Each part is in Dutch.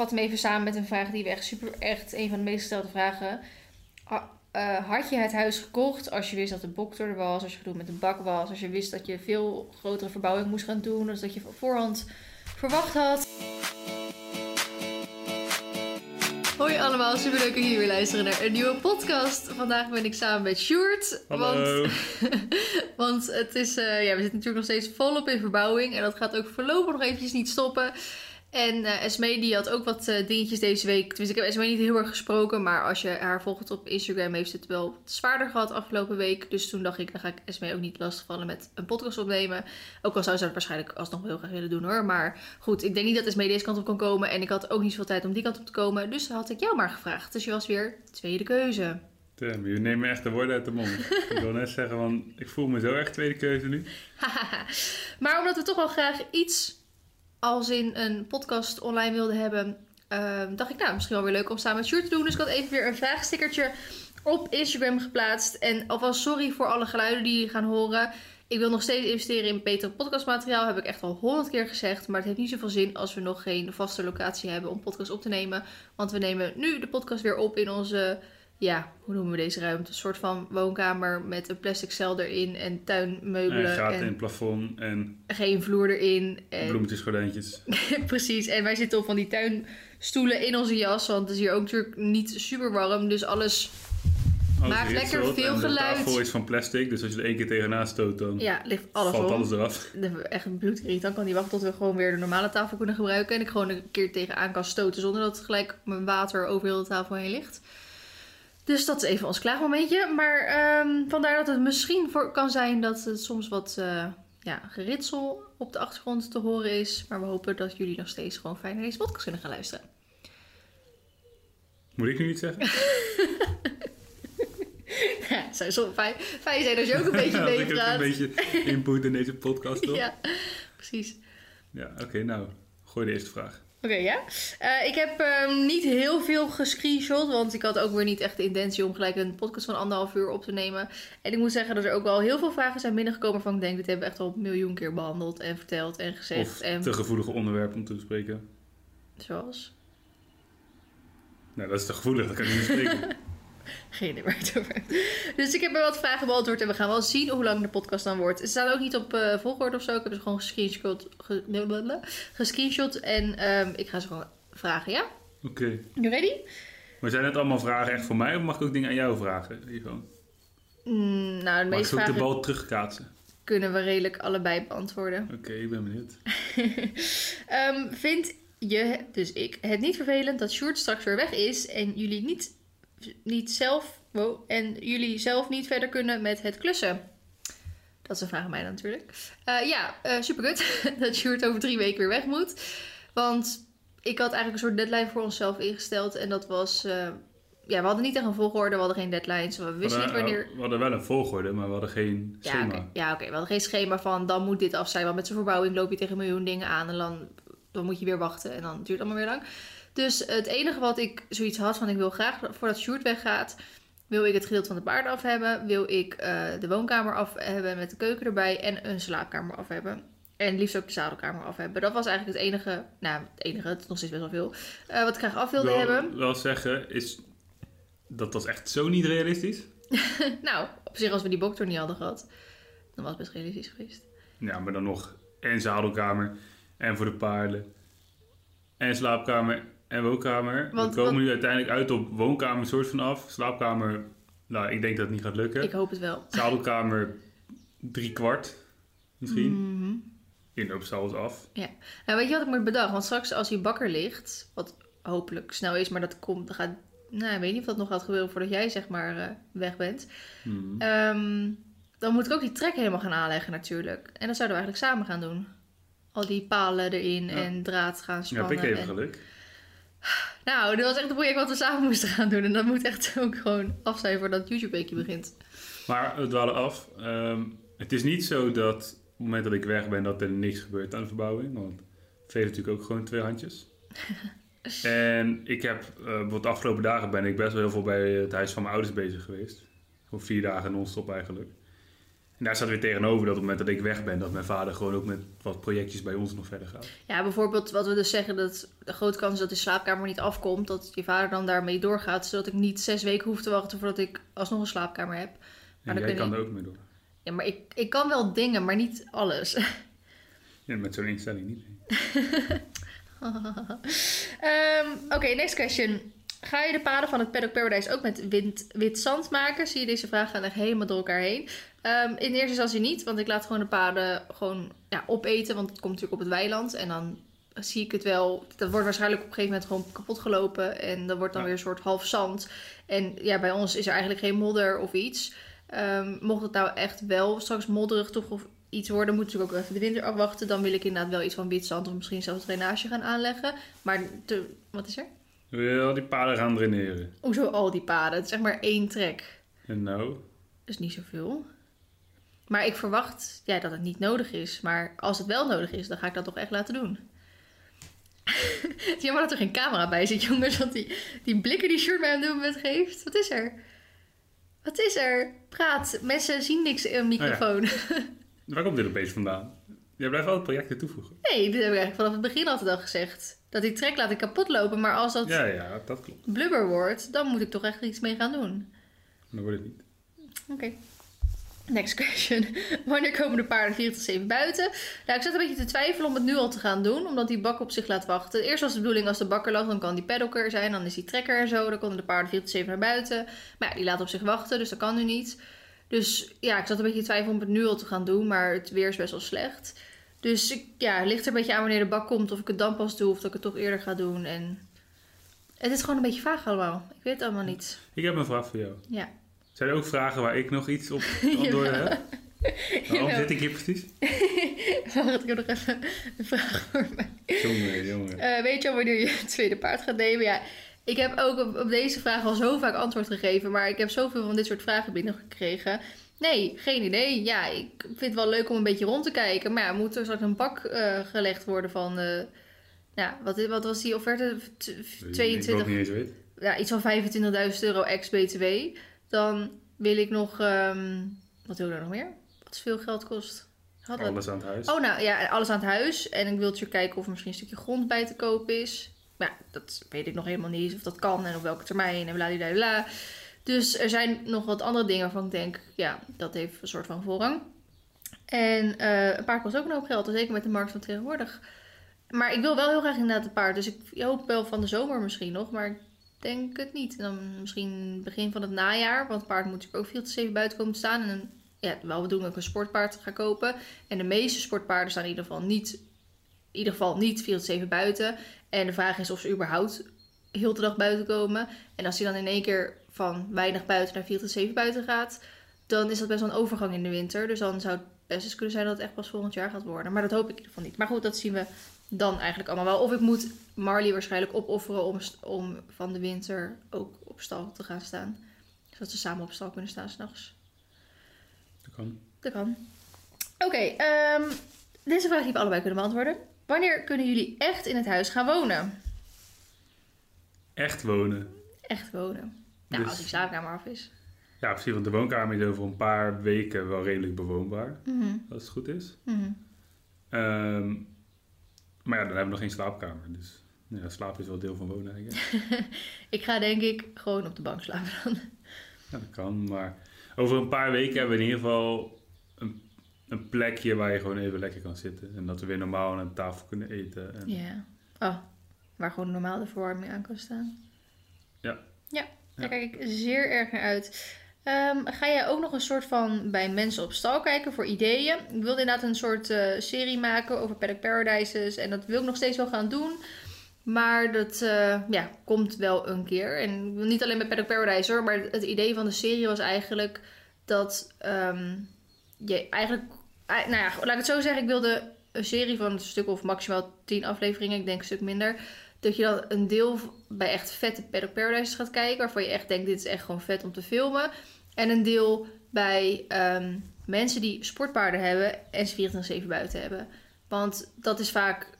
vat hem even samen met een vraag die we echt super, echt een van de meest gestelde vragen. Ha- eh, had je het huis gekocht als je wist dat de boktor er was, als je gedoe met de bak was, als je wist dat je veel grotere verbouwing moest gaan doen, dus dat je op voorhand verwacht had? Hoi allemaal, superleuk dat jullie weer luisteren naar een nieuwe podcast. Vandaag ben ik samen met Sjoerd. Hallo. Want, want het is, eh, ja, we zitten natuurlijk nog steeds volop in verbouwing. En dat gaat ook voorlopig nog eventjes niet stoppen. En eh Esmee die had ook wat eh, dingetjes deze week. Tenminste, ik heb Esmee niet heel erg gesproken. Maar als je haar volgt op Instagram heeft ze het wel zwaarder gehad afgelopen week. Dus toen dacht ik, dan ga ik Esmee ook niet lastigvallen met een podcast opnemen. Ook al zou ze dat waarschijnlijk alsnog heel graag willen doen hoor. Maar goed, ik denk niet dat Esmee deze kant op kon komen. En ik had ook niet zoveel tijd om die kant op te komen. Dus had ik jou maar gevraagd. Dus je was weer tweede keuze. Damn, je neemt me echt de woorden uit de mond. ik wil net zeggen, want ik voel me zo erg tweede keuze nu. maar omdat we toch wel graag iets als in een podcast online wilden hebben, ehm, dacht ik, nou, misschien wel weer leuk om samen met Sjoerd te doen. Dus ik had even weer een vraagstickertje op Instagram geplaatst. En alvast sorry voor alle geluiden die jullie gaan horen. Ik wil nog steeds investeren in beter podcastmateriaal. Heb ik echt al honderd keer gezegd. Maar het heeft niet zoveel zin als we nog geen vaste locatie hebben om podcast op te nemen. Want we nemen nu de podcast weer op in onze, ja, hoe noemen we deze ruimte? Een soort van woonkamer met een plastic cel erin en tuinmeubelen. En gaten en het plafond en geen vloer erin. En bloemetjes, gordijntjes. Precies, en wij zitten op van die tuinstoelen in onze jas, want het is hier ook natuurlijk niet super warm. Dus alles, Alles Maakt lekker veel en geluid. De tafel is van plastic, dus als je er één keer tegenaan stoot, dan ja, ligt alles valt om. alles eraf. Echt een bloedirritant kan niet wachten tot we gewoon weer de normale tafel kunnen gebruiken. En ik gewoon een keer tegenaan kan stoten zonder dat gelijk mijn water over heel de tafel heen ligt. Dus dat is even ons klaagmomentje. Maar ehm, vandaar dat het misschien voor kan zijn dat het soms wat eh, ja, geritsel op de achtergrond te horen is. Maar we hopen dat jullie nog steeds gewoon fijn naar deze podcast kunnen gaan luisteren. Moet ik nu iets zeggen? Ja, het zou zo fijn, fijn zijn als je ook een beetje Als ik ook meepraat. een beetje input in deze podcast, toch? Ja, precies. Ja, oké, nou. Gooi de eerste vraag. Oké, ja. Eh, ik heb ehm, niet heel veel gescreenshot, want ik had ook weer niet echt de intentie om gelijk een podcast van anderhalf uur op te nemen. En ik moet zeggen dat er ook wel heel veel vragen zijn binnengekomen waarvan ik denk, dit hebben we echt al een miljoen keer behandeld en verteld en gezegd. Of en te gevoelige onderwerp om te bespreken. zoals? Nou, dat is te gevoelig, dat kan ik niet bespreken. Geen idee waar het over hebt. Dus ik heb er wat vragen beantwoord en we gaan wel zien hoe lang de podcast dan wordt. Ze staan ook niet op eh, volgorde of zo. Ik heb ze gewoon gescreenshot, ge, blablabla, gescreenshot en ehm, ik ga ze gewoon vragen, ja? Oké. You ready? Maar zijn het allemaal vragen echt voor mij of mag ik ook dingen aan jou vragen? Ivo? Mm, nou, de Mag meeste ik ook de bal terugkaatsen? kunnen we redelijk allebei beantwoorden. Oké, ik ben benieuwd. Ehm, vind je, dus ik, het niet vervelend dat Sjoerd straks weer weg is en jullie niet, niet zelf, wow, en jullie zelf niet verder kunnen met het klussen? Dat is een vraag aan mij natuurlijk. Eh, ja, eh superkut dat Sjoerd over drie weken weer weg moet. Want ik had eigenlijk een soort deadline voor onszelf ingesteld en dat was... eh, ja, we hadden niet echt een volgorde, we hadden geen deadlines. We We wisten niet wanneer... we hadden wel een volgorde, maar we hadden geen Ja, schema. Ja, oké. We hadden geen schema van dan moet dit af zijn. Want met zo'n verbouwing loop je tegen een miljoen dingen aan. En dan, dan moet je weer wachten. En dan duurt het allemaal weer lang. Dus het enige wat ik zoiets had van ik wil graag voordat Sjoerd weggaat. Wil ik het gedeelte van de paarden af hebben. Wil ik eh, de woonkamer af hebben met de keuken erbij. En een slaapkamer af hebben. En liefst ook de zadelkamer af hebben. Dat was eigenlijk het enige. Nou, het enige. Het is nog steeds best wel veel. eh, wat ik graag af wilde wel, hebben. wel zeggen, is, dat was echt zo niet realistisch. Nou, op zich als we die boktor niet hadden gehad. Dan was het best realistisch geweest. Ja, maar dan nog en zadelkamer en voor de paarden. En slaapkamer en woonkamer. Want- we komen want- nu uiteindelijk uit op woonkamer soort van af. Slaapkamer, nou, ik denk dat het niet gaat lukken. Ik hoop het wel. Zadelkamer drie kwart misschien. Mhm. Inloop zelfs af. Ja. Nou, weet je wat ik me bedacht? Want straks als hij bakker ligt, wat hopelijk snel is, maar dat komt, dat gaat, nou, ik weet niet of dat nog gaat gebeuren voordat jij zeg maar eh, weg bent. Hmm. Ehm, dan moet ik ook die trek helemaal gaan aanleggen natuurlijk. En dat zouden we eigenlijk samen gaan doen. Al die palen erin Ja. en draad gaan Ja, spannen. heb ik even en- geluk. Nou, dit was echt een project wat we samen moesten gaan doen. En dat moet echt ook gewoon af zijn voordat YouTube-weekje begint. Maar we dwalen af. Ehm, het is niet zo dat op het moment dat ik weg ben, dat er niks gebeurt aan de verbouwing. Want het heeft natuurlijk ook gewoon twee handjes. en ik heb, bijvoorbeeld de afgelopen dagen ben ik best wel heel veel bij het huis van mijn ouders bezig geweest. Voor vier dagen non-stop eigenlijk. En daar staat weer tegenover dat op het moment dat ik weg ben, dat mijn vader gewoon ook met wat projectjes bij ons nog verder gaat. Ja, bijvoorbeeld wat we dus zeggen, dat de grote kans is dat de slaapkamer niet afkomt, dat je vader dan daarmee doorgaat, zodat ik niet zes weken hoef te wachten voordat ik alsnog een slaapkamer heb. En dan jij kan er ook mee door. Ja, maar ik, ik kan wel dingen, maar niet alles. Ja, met zo'n instelling niet. Ehm, Oké, next question. Ga je de paden van het Paddock Paradise ook met wit, wit zand maken? Zie je deze vraag gaan echt helemaal door elkaar heen? Ehm, in eerste instantie niet, want ik laat gewoon de paden gewoon ja, opeten, want het komt natuurlijk op het weiland. En dan zie ik het wel, dat wordt waarschijnlijk op een gegeven moment gewoon kapot gelopen. En dat wordt dan Ja. weer een soort half zand. En ja, bij ons is er eigenlijk geen modder of iets. Ehm, mocht het nou echt wel straks modderig toch of iets worden, moet ik ook even de winter afwachten. Dan wil ik inderdaad wel iets van wit zand of misschien zelfs drainage gaan aanleggen. Maar wat is er? Wil al die paden gaan draineren? Hoezo al die paden? Het is zeg maar één trek. En nou, Dat is niet zoveel. Maar ik verwacht ja, dat het niet nodig is. Maar als het wel nodig is, dan ga ik dat toch echt laten doen. het is jammer dat er geen camera bij zit, jongens. Want die, die blikken die Sjoerd mij op dit moment geeft. Wat is er? Wat is er? Praat. Mensen zien niks in een microfoon. waar komt dit opeens vandaan? Jij blijft altijd projecten toevoegen. Nee, dit heb ik eigenlijk vanaf het begin altijd al gezegd. Dat die trek laat ik kapot lopen. Maar als dat Ja, ja, dat klopt. blubber wordt, dan moet ik toch echt iets mee gaan doen. Dan wordt het niet. Oké. Next question. Wanneer komen de paarden 4 tot 7 buiten? Nou, ik zat een beetje te twijfelen om het nu al te gaan doen, omdat die bak op zich laat wachten. Eerst was de bedoeling als de bakker lag, dan kan die paddocker er zijn, dan is die trekker en zo. Dan konden de paarden 4 tot 7 naar buiten. Maar ja, die laat op zich wachten, dus dat kan nu niet. Dus ja, ik zat een beetje te twijfelen om het nu al te gaan doen, maar het weer is best wel slecht. Dus ik, ja, het ligt er een beetje aan wanneer de bak komt, of ik het dan pas doe, of dat ik het toch eerder ga doen. En het is gewoon een beetje vaag allemaal. Ik weet het allemaal niet. Ik heb een vraag voor jou. Ja. Zijn er ook vragen waar ik nog iets op antwoorden Jawel. heb? Waarom zit ik hier precies? Wacht, ik heb nog even een vraag voor mij. Jongen, jongen. Eh, weet je al wanneer je het tweede paard gaat nemen? Ja, ik heb ook op, op deze vraag al zo vaak antwoord gegeven, maar ik heb zoveel van dit soort vragen binnengekregen. Nee, geen idee. Ja, ik vind het wel leuk om een beetje rond te kijken, maar ja, moet er straks een bak eh, gelegd worden van, eh, ja, wat, wat was die offerte? T- Ik wil het 22, niet eens weten. ja, iets van 25.000 euro ex-BTW. Dan wil ik nog, ehm, wat wil ik er nog meer? Wat veel geld kost? Alles aan het huis. Oh, nou ja, alles aan het huis. En ik wil natuurlijk kijken of er misschien een stukje grond bij te koop is. Maar ja, dat weet ik nog helemaal niet. Of dat kan en op welke termijn en bla Dus er zijn nog wat andere dingen waarvan ik denk, ja, dat heeft een soort van voorrang. En eh, een paard kost ook een hoop geld, zeker met de markt van tegenwoordig. Maar ik wil wel heel graag inderdaad een paard. Dus ik hoop wel van de zomer misschien nog, maar ik denk het niet. En dan misschien begin van het najaar, want het paard moet natuurlijk ook veel te zeven buiten komen staan. En ja, wel bedoeling dat ik een sportpaard ga kopen. En de meeste sportpaarden staan in ieder geval niet, in ieder geval niet 4 buiten. En de vraag is of ze überhaupt heel de dag buiten komen. En als hij dan in één keer van weinig buiten naar 4 tot 7 buiten gaat, dan is dat best wel een overgang in de winter. Dus dan zou het best eens kunnen zijn dat het echt pas volgend jaar gaat worden. Maar dat hoop ik in ieder geval niet. Maar goed, dat zien we dan eigenlijk allemaal wel. Of ik moet Marley waarschijnlijk opofferen om, om van de winter ook op stal te gaan staan. Zodat ze samen op stal kunnen staan s'nachts. Dat kan. Dat kan. Oké, ehm, deze vraag die we allebei kunnen beantwoorden. Wanneer kunnen jullie echt in het huis gaan wonen? Echt wonen. Echt wonen. Nou, Dus- als die slaapkamer af is. Ja, precies, want de woonkamer is over een paar weken wel redelijk bewoonbaar. Mhm, Als het goed is. mhm. Ehm, maar ja, dan hebben we nog geen slaapkamer. Dus ja, slaap is wel deel van wonen eigenlijk. Ik ga denk ik gewoon op de bank slapen dan. Ja, dat kan. Maar over een paar weken hebben we in ieder geval een, een plekje waar je gewoon even lekker kan zitten. En dat we weer normaal aan tafel kunnen eten. En, Ja. Oh, waar gewoon normaal de verwarming aan kan staan. Ja. Ja, daar kijk ik zeer erg naar uit. Ehm, ga jij ook nog een soort van bij mensen op stal kijken voor ideeën? Ik wilde inderdaad een soort eh, serie maken over Paddock Paradises. En dat wil ik nog steeds wel gaan doen. Maar dat eh, ja, komt wel een keer. En niet alleen met Paddock Paradise hoor. Maar het idee van de serie was eigenlijk dat ehm, je eigenlijk... eh, nou ja, laat ik het zo zeggen. Ik wilde een serie van een stuk of maximaal 10 afleveringen. Ik denk een stuk minder. Dat je dan een deel bij echt vette Paddock Paradises gaat kijken. Waarvan je echt denkt, dit is echt gewoon vet om te filmen. En een deel bij ehm, mensen die sportpaarden hebben en ze 24-7 buiten hebben. Want dat is vaak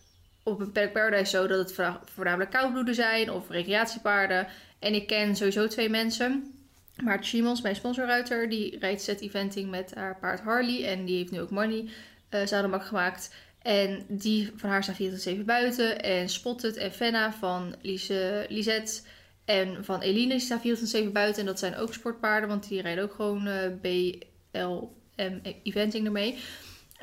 op een Paddock Paradise zo dat het voorna- voornamelijk koudbloeden zijn of recreatiepaarden. En ik ken sowieso twee mensen Maarten Simons, mijn sponsorruiter, die rijdt set eventing met haar paard Harley. En die heeft nu ook Money uh, gemaakt. En die van haar staan 407 buiten. En Spotted en Fenna van Lise, en van Eline staan 407 buiten. En dat zijn ook sportpaarden, want die rijden ook gewoon uh, BLM eventing ermee.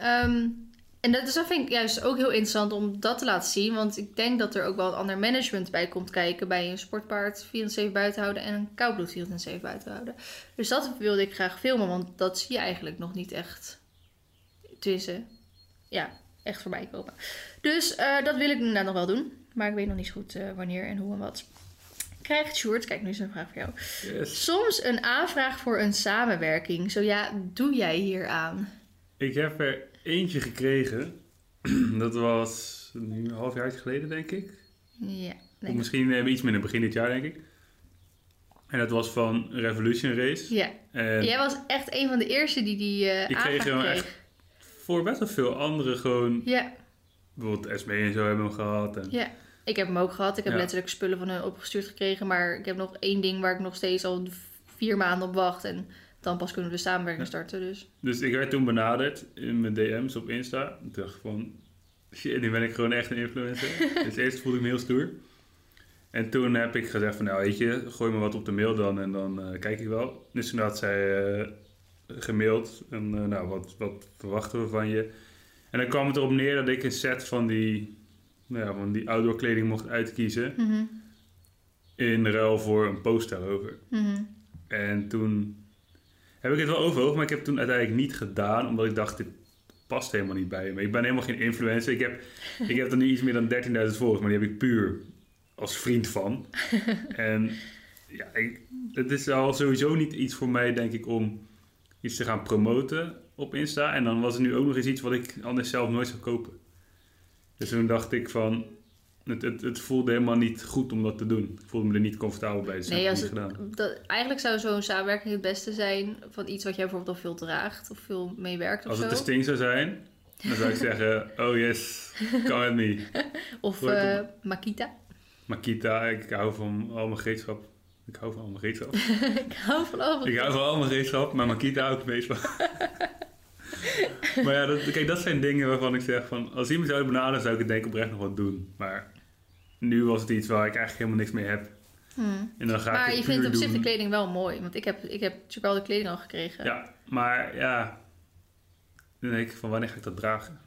Um, en dat, is, dat vind ik juist ook heel interessant om dat te laten zien. Want ik denk dat er ook wel een ander management bij komt kijken. Bij een sportpaard 407 buiten houden en een koudbloed 407 buiten houden. Dus dat wilde ik graag filmen, want dat zie je eigenlijk nog niet echt. Tussen. Ja, echt voorbij komen. Dus uh, dat wil ik inderdaad nog wel doen. Maar ik weet nog niet zo goed uh, wanneer en hoe en wat. Krijgt Sjoerd, kijk nu is een vraag voor jou. Yes. Soms een aanvraag voor een samenwerking. Zo ja, doe jij hier aan? Ik heb er eentje gekregen. dat was nu een half jaar geleden, denk ik. Ja. Of misschien uh, iets minder, begin dit jaar, denk ik. En dat was van Revolution Race. Ja. En Jij was echt een van de eerste die die uh, ik kreeg echt voor best wel veel anderen gewoon... Ja. Bijvoorbeeld SB en zo hebben hem gehad. En... Ja. Ik heb hem ook gehad. Ik heb Ja. letterlijk spullen van hen opgestuurd gekregen. Maar ik heb nog één ding waar ik nog steeds al vier maanden op wacht. En dan pas kunnen we de samenwerking starten. Dus Dus ik werd toen benaderd in mijn DM's op Insta. Ik dacht van, shit, nu ben ik gewoon echt een influencer. dus eerst voelde ik me heel stoer. En toen heb ik gezegd van, nou weet je, gooi me wat op de mail dan en dan eh, kijk ik wel. Dus toen had zij gemaild en eh, nou, wat, wat verwachten we van je? En dan kwam het erop neer dat ik een set van die, nou ja, van die outdoor kleding mocht uitkiezen. Mhm. In ruil voor een post daarover. Mhm. En toen heb ik het wel overwogen, maar ik heb het toen uiteindelijk niet gedaan, omdat ik dacht, dit past helemaal niet bij me. Ik ben helemaal geen influencer. Ik heb, ik heb er nu iets meer dan 13.000 volgers, maar die heb ik puur als vriend van. en ja, ik, het is al sowieso niet iets voor mij, denk ik, om iets te gaan promoten op Insta. En dan was er nu ook nog eens iets wat ik anders zelf nooit zou kopen. Dus toen dacht ik van, het, het, het voelde helemaal niet goed om dat te doen. Ik voelde me er niet comfortabel bij, dus Nee, als niet het, gedaan. dat, eigenlijk zou zo'n samenwerking het beste zijn van iets wat jij bijvoorbeeld al veel draagt of veel meewerkt Als zo. het de Sting zou zijn, dan zou ik zeggen, oh yes, come at me. Of het- Makita. Makita, ik hou van al mijn gereedschap. Ik hou van al mijn gereedschap. ik hou van al ik hou van al mijn gereedschap, maar Makita hou ik het meest van. maar ja, dat, kijk, dat zijn dingen waarvan ik zeg van, als iemand zou benaderen, zou ik het denk ik oprecht nog wat doen. Maar nu was het iets waar ik eigenlijk helemaal niks mee heb. Hmm. En dan ga Maar ik je vindt op zich de kleding wel mooi. Want ik heb, ik heb natuurlijk al de kleding al gekregen. Ja, maar ja, dan denk ik van, wanneer ga ik dat dragen?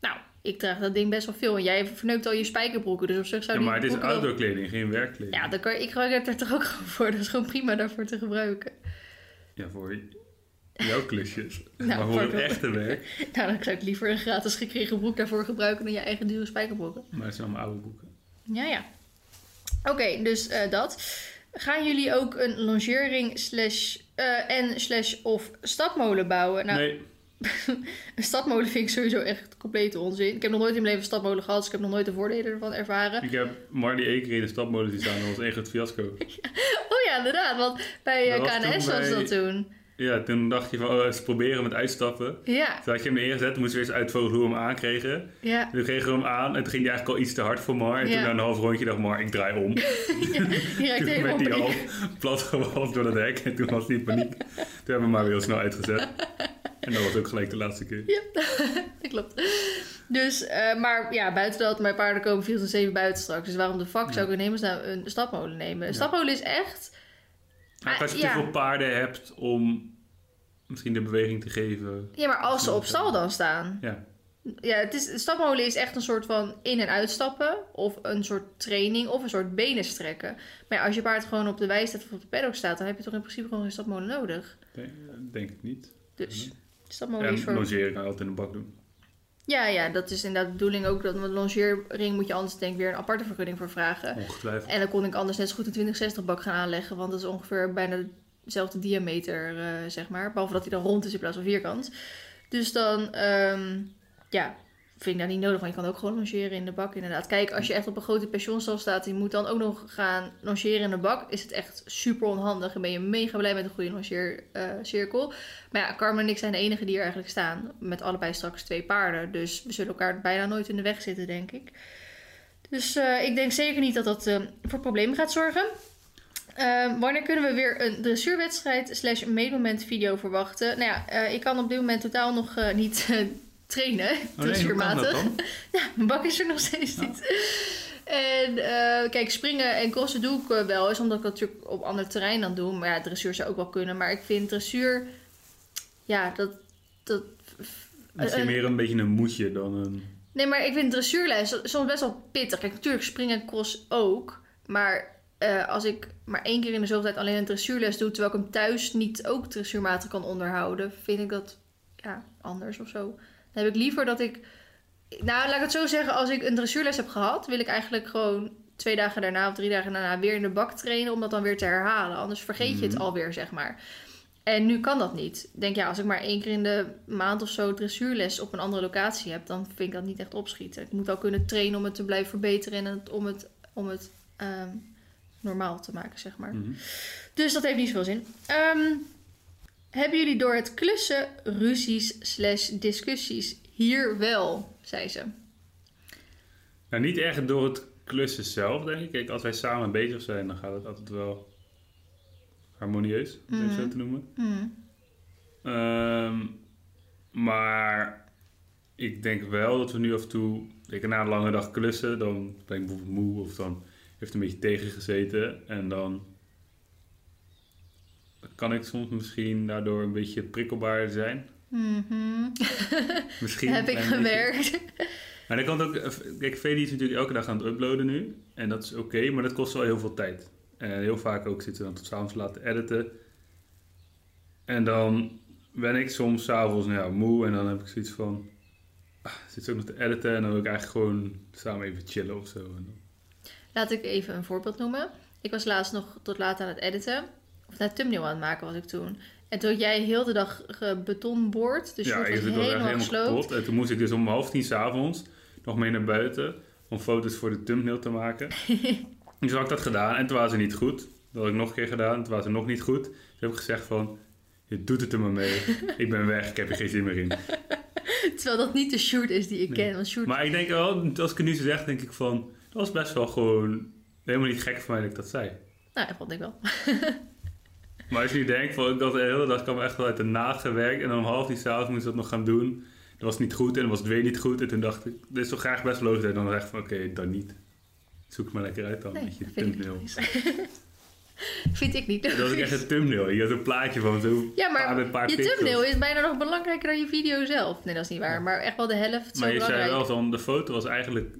Nou, ik draag dat ding best wel veel. En jij verneukt al je spijkerbroeken. Dus op zich zou Ja, maar het is broek wel- outdoor kleding, geen werkkleding. Ja, dan kan, ik gebruik het er toch ook gewoon voor. Dat is gewoon prima daarvoor te gebruiken. Ja, voor jouw klusjes. Nou, maar voor het echte werk. Nou, dan zou ik liever een gratis gekregen broek daarvoor gebruiken dan je eigen dure spijkerbroeken. Maar het zijn allemaal oude boeken. Ja, ja. Oké, dus eh, dat. Gaan jullie ook een longering slash eh, en slash of stapmolen bouwen? Nou, Nee, een stapmolen vind ik sowieso echt complete onzin. Ik heb nog nooit in mijn leven een stapmolen gehad, dus ik heb nog nooit de voordelen ervan ervaren. ik heb één keer in de stapmolen zien staan. Dat was echt een fiasco. Oh ja, inderdaad, want bij eh, Dat KNS toen was bij- dat toen. Ja, toen dacht je van, oh, eens proberen met uitstappen. Ja, Toen had je hem neergezet, toen moesten we eerst uitvogelen hoe we hem aankregen. ja. Toen kregen we hem aan en toen ging hij eigenlijk al iets te hard voor Mar. En Ja. toen na een half rondje dacht Mar, ik draai om. Raakt toen werd hij al plat door het hek en toen was hij in paniek. Toen hebben we hem maar weer heel snel uitgezet. En dat was ook gelijk de laatste keer. Ja, dat klopt. Dus, eh, maar ja, buiten dat, mijn paarden komen 407 buiten straks. Dus waarom de fuck zou ik in hemelsnaam een stapmolen nemen? Een stapmolen is echt... Maar als je te veel paarden hebt om misschien de beweging te geven. Ja, maar als ze op stal dan staan. Ja, Ja, het is, een stapmolen is echt een soort van in- en uitstappen. Of een soort training of een soort benen strekken. Maar ja, als je paard gewoon op de wei staat of op de paddock staat... dan heb je toch in principe gewoon een stapmolen nodig. denk ik niet. Dus De stapmolen En voor... logeren kan je altijd in de bak doen. Ja, ja, dat is inderdaad de bedoeling ook. Dat een longeerring moet je anders denk ik weer een aparte vergunning voor vragen. Ongetwijfeld. En dan kon ik anders net zo goed een 2060 bak gaan aanleggen. Want dat is ongeveer bijna dezelfde diameter, eh, zeg maar. Behalve dat hij dan rond is in plaats van vierkant. Dus dan, ehm, ja, vind ik dat niet nodig. Want je kan ook gewoon longeren in de bak, inderdaad. Kijk, als je echt op een grote pensioenstal staat... je moet dan ook nog gaan longeren in de bak... is het echt super onhandig. En ben je mega blij met een goede longeercirkel. maar ja, Carmen en ik zijn de enige die er eigenlijk staan. Met allebei straks twee paarden. Dus we zullen elkaar bijna nooit in de weg zitten, denk ik. Dus eh, ik denk zeker niet dat dat eh, voor problemen gaat zorgen. Wanneer kunnen we weer een dressuurwedstrijd slash video verwachten? Nou ja, eh, ik kan op dit moment totaal nog eh, niet trainen, Oh nee, dan? ja, mijn bak is er nog steeds niet. En eh, kijk, springen en crossen doe ik eh, wel eens, omdat ik dat natuurlijk op ander terrein dan doe. Maar ja, dressuur zou ook wel kunnen. Maar ik vind dressuur, ja, dat... dat Misschien Eh, meer een beetje een moedje dan een... Nee, maar ik vind dressuurles soms best wel pittig. Kijk, natuurlijk springen en cross ook. Maar eh, als ik maar één keer in de zoveel tijd alleen een dressuurles doe... terwijl ik hem thuis niet ook dressuurmatig kan onderhouden... vind ik dat ja, anders of zo. Dan heb ik liever dat ik... Nou, laat ik het zo zeggen. Als ik een dressuurles heb gehad... wil ik eigenlijk gewoon twee dagen daarna of drie dagen daarna... weer in de bak trainen om dat dan weer te herhalen. Anders vergeet je het Mhm. alweer, zeg maar. En nu kan dat niet. Ik denk, ja, als ik maar één keer in de maand of zo dressuurles op een andere locatie heb, dan vind ik dat niet echt opschieten. Ik moet al kunnen trainen om het te blijven verbeteren en het, om het, om het ehm, normaal te maken, zeg maar. Mhm. Dus dat heeft niet zoveel zin. Ehm, hebben jullie door het klussen ruzies slash discussies hier wel, zei ze. Nou, niet echt door het klussen zelf, denk ik. Kijk, als wij samen bezig zijn, dan gaat het altijd wel harmonieus, om het even zo te noemen. Hmm. Ehm, maar ik denk wel dat we nu af en toe, ik na een lange dag klussen, dan ben ik bijvoorbeeld moe of dan heeft het een beetje tegengezeten. En dan kan ik soms misschien daardoor een beetje prikkelbaar zijn. Mhm. Misschien. Heb ik gewerkt. Maar dan kan ook, kijk, Vedi is natuurlijk elke dag aan het uploaden nu. En dat is oké, maar dat kost wel heel veel tijd. En heel vaak ook zitten we dan tot s'avonds laten editen. En dan ben ik soms s'avonds nou ja, moe en dan heb ik zoiets van... Ah, zit ze ook nog te editen en dan wil ik eigenlijk gewoon samen even chillen of zo. Laat ik even een voorbeeld noemen. Ik was laatst nog tot laat aan het editen. Of naar thumbnail aan het maken was ik toen. En toen had jij heel de dag betonboord. Dus ja, je was helemaal helemaal kapot. En toen moest ik dus om half tien s'avonds nog mee naar buiten om foto's voor de thumbnail te maken. dus had ik dat gedaan en toen waren ze niet goed. Dat had ik nog een keer gedaan, toen waren ze nog niet goed. Toen heb ik gezegd van, je doet het er maar mee. ik ben weg, ik heb er geen zin meer in. Terwijl dat niet de shoot is die ik Nee. ken. Want shoot... Maar ik denk wel, als ik het nu zo zeg, denk ik van, dat was best wel gewoon helemaal niet gek voor mij dat ik dat zei. Nou, dat vond ik wel. Maar als je nu denkt, van, ik had de hele dag kwam echt wel uit de naad gewerkt en dan om half tien s'avonds moest ik dat nog gaan doen. Dat was niet goed en dan was het weer niet goed. En toen dacht ik, dit is toch graag best logisch dat je dan zegt van, oké, dan niet. Zoek het maar lekker uit dan, Nee, met je dat vind ik thumbnail. logisch. Vind ik niet. Dat was ook echt een thumbnail. Je had een plaatje van zo Ja, maar paar, een paar je pixels. thumbnail is bijna nog belangrijker dan je video zelf. Nee, dat is niet waar. Maar echt wel de helft zo Maar je zei wel van, de foto was eigenlijk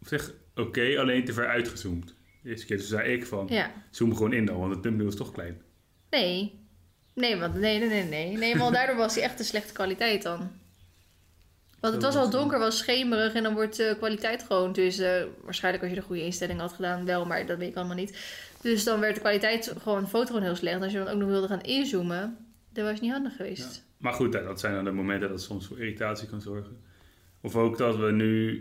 op zich oké, alleen te ver uitgezoomd. De eerste keer dus zei ik van, Ja. zoom gewoon in dan, want de thumbnail is toch klein. Nee. Nee, want nee, nee, nee, nee. Nee, want daardoor was hij echt de slechte kwaliteit dan. Want het was al donker, was schemerig en dan wordt de kwaliteit gewoon. Dus eh, waarschijnlijk als je de goede instelling had gedaan, wel, maar dat weet ik allemaal niet. Dus dan werd de kwaliteit gewoon de foto gewoon heel slecht. En als je dan ook nog wilde gaan inzoomen, dat was niet handig geweest. Maar goed, hè, dat zijn dan de momenten dat het soms voor irritatie kan zorgen. Of ook dat we nu...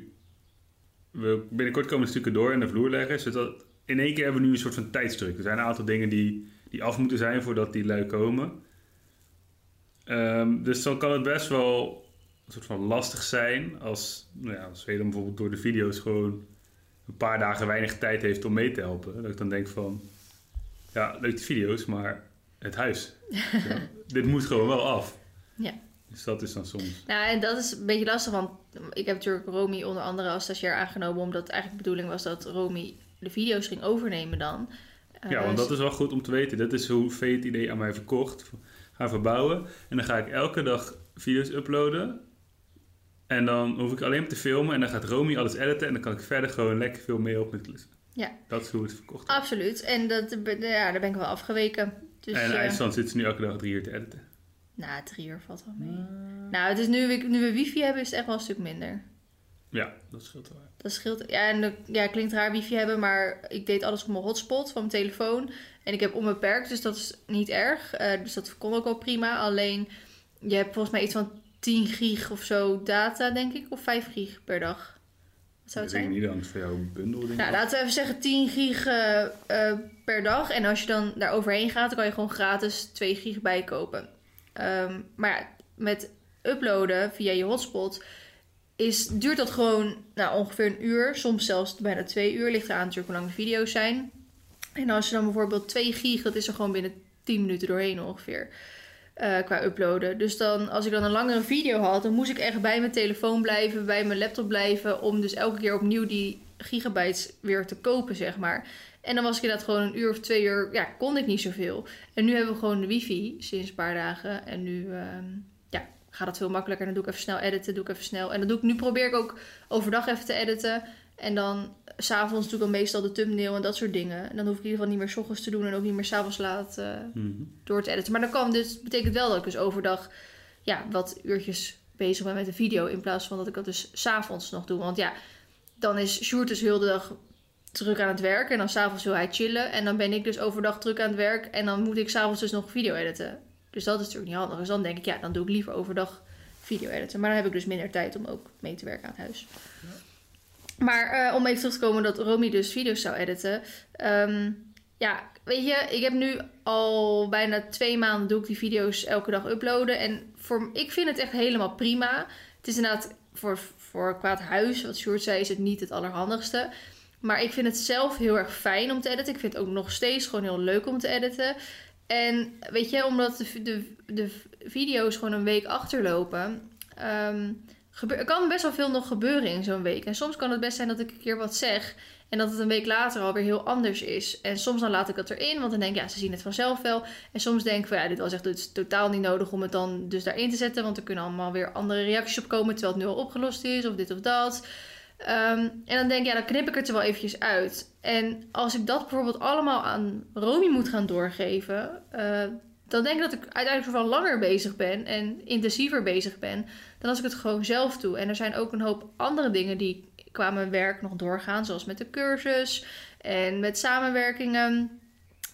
We binnenkort komen stukken door en de vloer leggen. Zodat in één keer hebben we nu een soort van tijdsdruk. Er zijn een aantal dingen die, die af moeten zijn voordat die lui komen. Ehm, dus dan kan het best wel een soort van lastig zijn als, nou ja, als Velen bijvoorbeeld door de video's gewoon een paar dagen weinig tijd heeft om mee te helpen. Dat ik dan denk van, ja, leuk de video's, maar het huis. Ja, dit moet gewoon wel af. Ja. Dus dat is dan soms. Nou, en dat is een beetje lastig, want ik heb natuurlijk Romy onder andere als stagiair aangenomen, omdat eigenlijk de bedoeling was dat Romy de video's ging overnemen dan. Ja, Eh, want dat is wel goed om te weten. Dat is hoe Vee het idee aan mij verkocht. Gaan verbouwen. En dan ga ik elke dag video's uploaden. En dan hoef ik alleen maar te filmen. En dan gaat Romy alles editen. En dan kan ik verder gewoon lekker veel mee op met klussen. Ja. Dat is hoe het verkocht wordt. Absoluut. En dat, ja, daar ben ik wel afgeweken. Dus, en in eh, IJsland zitten ze nu elke dag drie uur te editen. nou, drie uur valt wel mee. Nou, het is nu, we- nu we wifi hebben, is het echt wel een stuk minder. Ja, dat scheelt wel. Dat scheelt. Ja, en de- ja, klinkt raar wifi hebben, maar ik deed alles op mijn hotspot van mijn telefoon. En ik heb onbeperkt, dus dat is niet erg. Eh, dus dat kon ook wel prima. Alleen, je hebt volgens mij iets van 10 gig of zo data, denk ik. Of 5 gig per dag. Wat zou Dat het weet ik zijn? niet, dan voor jou een bundel. Denk ik. Nou, laten we even zeggen 10 gig eh, eh, per dag. En als je dan daar overheen gaat, dan kan je gewoon gratis 2 gig bijkopen. Ehm, maar ja, met uploaden via je hotspot is, duurt dat gewoon nou, ongeveer een uur. Soms zelfs bijna twee uur. Ligt eraan natuurlijk hoe lang de video's zijn. En als je dan bijvoorbeeld 2 gig, dat is er gewoon binnen 10 minuten doorheen ongeveer. eh, qua uploaden. Dus dan, als ik dan een langere video had, dan moest ik echt bij mijn telefoon blijven, bij mijn laptop blijven. Om dus elke keer opnieuw die gigabytes weer te kopen, zeg maar. En dan was ik inderdaad gewoon een uur of twee uur, ja, kon ik niet zoveel. En nu hebben we gewoon de wifi sinds een paar dagen. En nu ehm, gaat het veel makkelijker. Dan doe ik even snel editen, doe ik even snel. En dan doe ik, nu probeer ik ook overdag even te editen. En dan s'avonds doe ik dan meestal de thumbnail en dat soort dingen. En dan hoef ik in ieder geval niet meer 's ochtends te doen en ook niet meer s'avonds laat eh, Mhm. door te editen. Maar dan kan dus betekent wel dat ik dus overdag ja, wat uurtjes bezig ben met de video. In plaats van dat ik dat dus s'avonds nog doe. Want ja, dan is Sjoerd dus heel de dag druk aan het werk. En dan s'avonds wil hij chillen. En dan ben ik dus overdag druk aan het werk. En dan moet ik s'avonds dus nog video editen. Dus dat is natuurlijk niet handig. Dus dan denk ik, ja, dan doe ik liever overdag video editen. Maar dan heb ik dus minder tijd om ook mee te werken aan huis. Maar eh, om even terug te komen dat Romy dus video's zou editen. Ehm, ja, weet je, ik heb nu al bijna twee maanden doe ik die video's elke dag uploaden. En voor, ik vind het echt helemaal prima. Het is inderdaad voor, voor qua het huis, wat Sjoerd zei, is het niet het allerhandigste. Maar ik vind het zelf heel erg fijn om te editen. Ik vind het ook nog steeds gewoon heel leuk om te editen. En weet je, omdat de, de, de video's gewoon een week achterlopen, ehm, kan best wel veel nog gebeuren in zo'n week. En soms kan het best zijn dat ik een keer wat zeg en dat het een week later alweer heel anders is. En soms dan laat ik het erin, want dan denk ik, ja, ze zien het vanzelf wel. En soms denk ik van, ja, dit was echt is totaal niet nodig om het dan dus daarin te zetten. Want er kunnen allemaal weer andere reacties op komen, terwijl het nu al opgelost is, of dit of dat. Ehm, en dan denk ik, ja, dan knip ik het er wel eventjes uit. En als ik dat bijvoorbeeld allemaal aan Romy moet gaan doorgeven, eh, dan denk ik dat ik uiteindelijk wel langer bezig ben en intensiever bezig ben dan als ik het gewoon zelf doe. En er zijn ook een hoop andere dingen die qua mijn werk nog doorgaan, zoals met de cursus en met samenwerkingen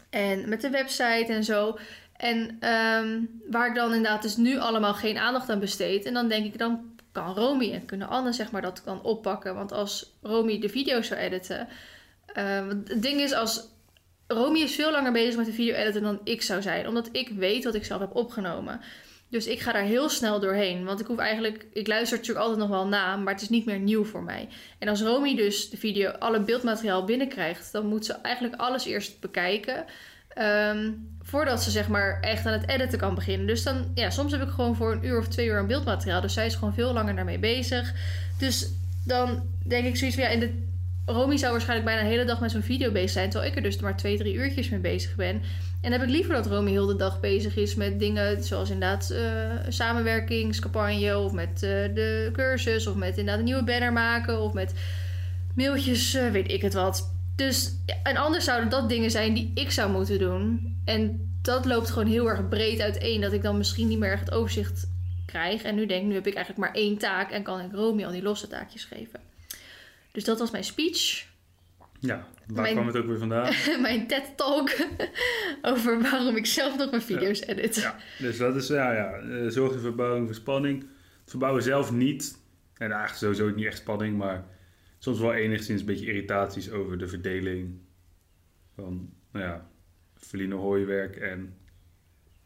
en met de website en zo. En ehm, waar ik dan inderdaad dus nu allemaal geen aandacht aan besteed. En dan denk ik, dan kan Romy en kunnen Anne zeg maar dat kan oppakken. Want als Romy de video zou editen. eh, want het ding is, als Romy is veel langer bezig met de video editen dan ik zou zijn. Omdat ik weet wat ik zelf heb opgenomen. Dus ik ga daar heel snel doorheen. Want ik hoef eigenlijk, ik luister natuurlijk altijd nog wel na, maar het is niet meer nieuw voor mij. En als Romy dus de video, alle beeldmateriaal binnenkrijgt, dan moet ze eigenlijk alles eerst bekijken. ehm, voordat ze zeg maar echt aan het editen kan beginnen. Dus dan, ja, soms heb ik gewoon voor een uur of twee uur aan beeldmateriaal. Dus zij is gewoon veel langer daarmee bezig. Dus dan denk ik zoiets van, ja, in de... Romy zou waarschijnlijk bijna de hele dag met zo'n video bezig zijn. Terwijl ik er dus maar twee, drie uurtjes mee bezig ben. En heb ik liever dat Romy heel de dag bezig is met dingen zoals inderdaad een samenwerkingscampagne. Of met eh, de cursus. Of met inderdaad een nieuwe banner maken. Of met mailtjes, eh, weet ik het wat. Dus, en anders zouden dat dingen zijn die ik zou moeten doen. En dat loopt gewoon heel erg breed uiteen. Dat ik dan misschien niet meer echt het overzicht krijg. En nu denk ik, nu heb ik eigenlijk maar één taak. En kan ik Romy al die losse taakjes geven. Dus dat was mijn speech. Ja, waar Mijn- kwam het ook weer vandaan? mijn TED-talk. over waarom ik zelf nog mijn video's edit. Ja, dus dat is, ja, ja, eh, zorg voor verbouwing voor spanning. Het verbouwen zelf niet. En eigenlijk sowieso niet echt spanning, maar soms wel enigszins een beetje irritaties over de verdeling van, nou ja, verliezen hooiwerk en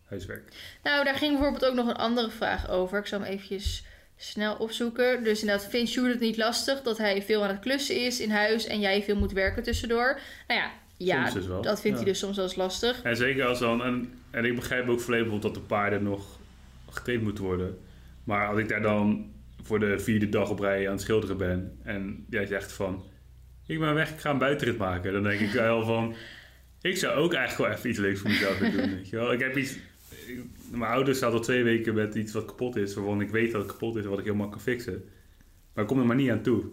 huiswerk. Nou, daar ging bijvoorbeeld ook nog een andere vraag over. Ik zal hem eventjes snel opzoeken. Dus inderdaad, vindt Sjoerd het niet lastig dat hij veel aan het klussen is in huis en jij veel moet werken tussendoor? Nou ja, ja dus dat vindt ja. hij dus soms wel eens lastig. En zeker als dan, en, en ik begrijp ook volledig bijvoorbeeld dat de paarden nog getraind moeten worden. Maar als ik daar dan voor de vierde dag op rij aan het schilderen ben en jij zegt van, ik ben weg, ik ga een buitenrit maken. Dan denk ik wel van, ik zou ook eigenlijk wel even iets leuks voor mezelf willen doen. Weet je wel? Ik heb iets, ik- mijn ouders staat al twee weken met iets wat kapot is, waarvan ik weet dat het kapot is en wat ik helemaal kan fixen. Maar ik kom er maar niet aan toe.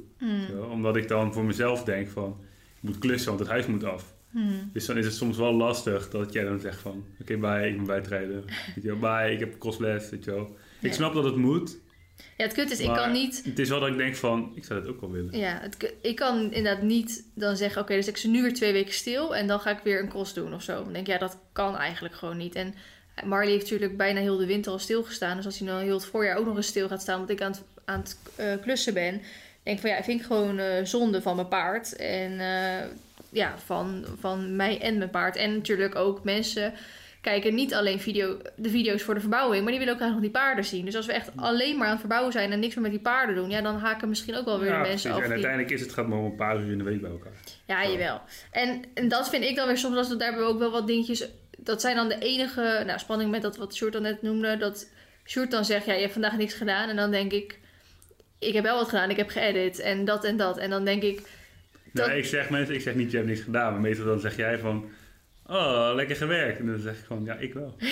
Wel? Omdat ik dan voor mezelf denk van, ik moet klussen, want het huis moet af. Hmm. Dus dan is het soms wel lastig dat jij dan zegt van... Oké, bye, ik ben bij het rijden. Weet je wel, bye, ik heb kostles, weet je wel. Ik Ja. snap dat het moet. Ja, het kut is, ik kan niet... Het is wel dat ik denk van... Ik zou dat ook wel willen. Ja, het, ik kan inderdaad niet dan zeggen... Oké, dus ik ze nu weer twee weken stil en dan ga ik weer een cross doen of zo. Dan denk ik, ja, dat kan eigenlijk gewoon niet. En Marley heeft natuurlijk bijna heel de winter al stilgestaan. Dus als hij nou heel het voorjaar ook nog eens stil gaat staan... omdat ik aan het, aan het eh, klussen ben... denk ik van ja, vind ik gewoon eh, zonde van mijn paard. En eh, ja, van, van mij en mijn paard. En natuurlijk ook mensen kijken niet alleen video, de video's voor de verbouwing, maar die willen ook graag nog die paarden zien. Dus als we echt alleen maar aan het verbouwen zijn en niks meer met die paarden doen, ja, dan haken misschien ook wel weer Ja, de mensen af. En die- uiteindelijk is het gaat maar om een paar uur in de week bij elkaar. Ja, jawel. En, en dat vind ik dan weer soms, als we, daar hebben we ook wel wat dingetjes. Dat zijn dan de enige nou, spanning met dat wat Sjoerd dan net noemde. Dat Sjoerd dan zegt, ja, je hebt vandaag niks gedaan. En dan denk ik, ik heb wel wat gedaan, ik heb geëdit en dat en dat. En dan denk ik, Dat- Nee, ik zeg mensen, ik zeg niet je hebt niks gedaan. Maar meestal dan zeg jij van, oh, lekker gewerkt. En dan zeg ik van, ja, ik wel.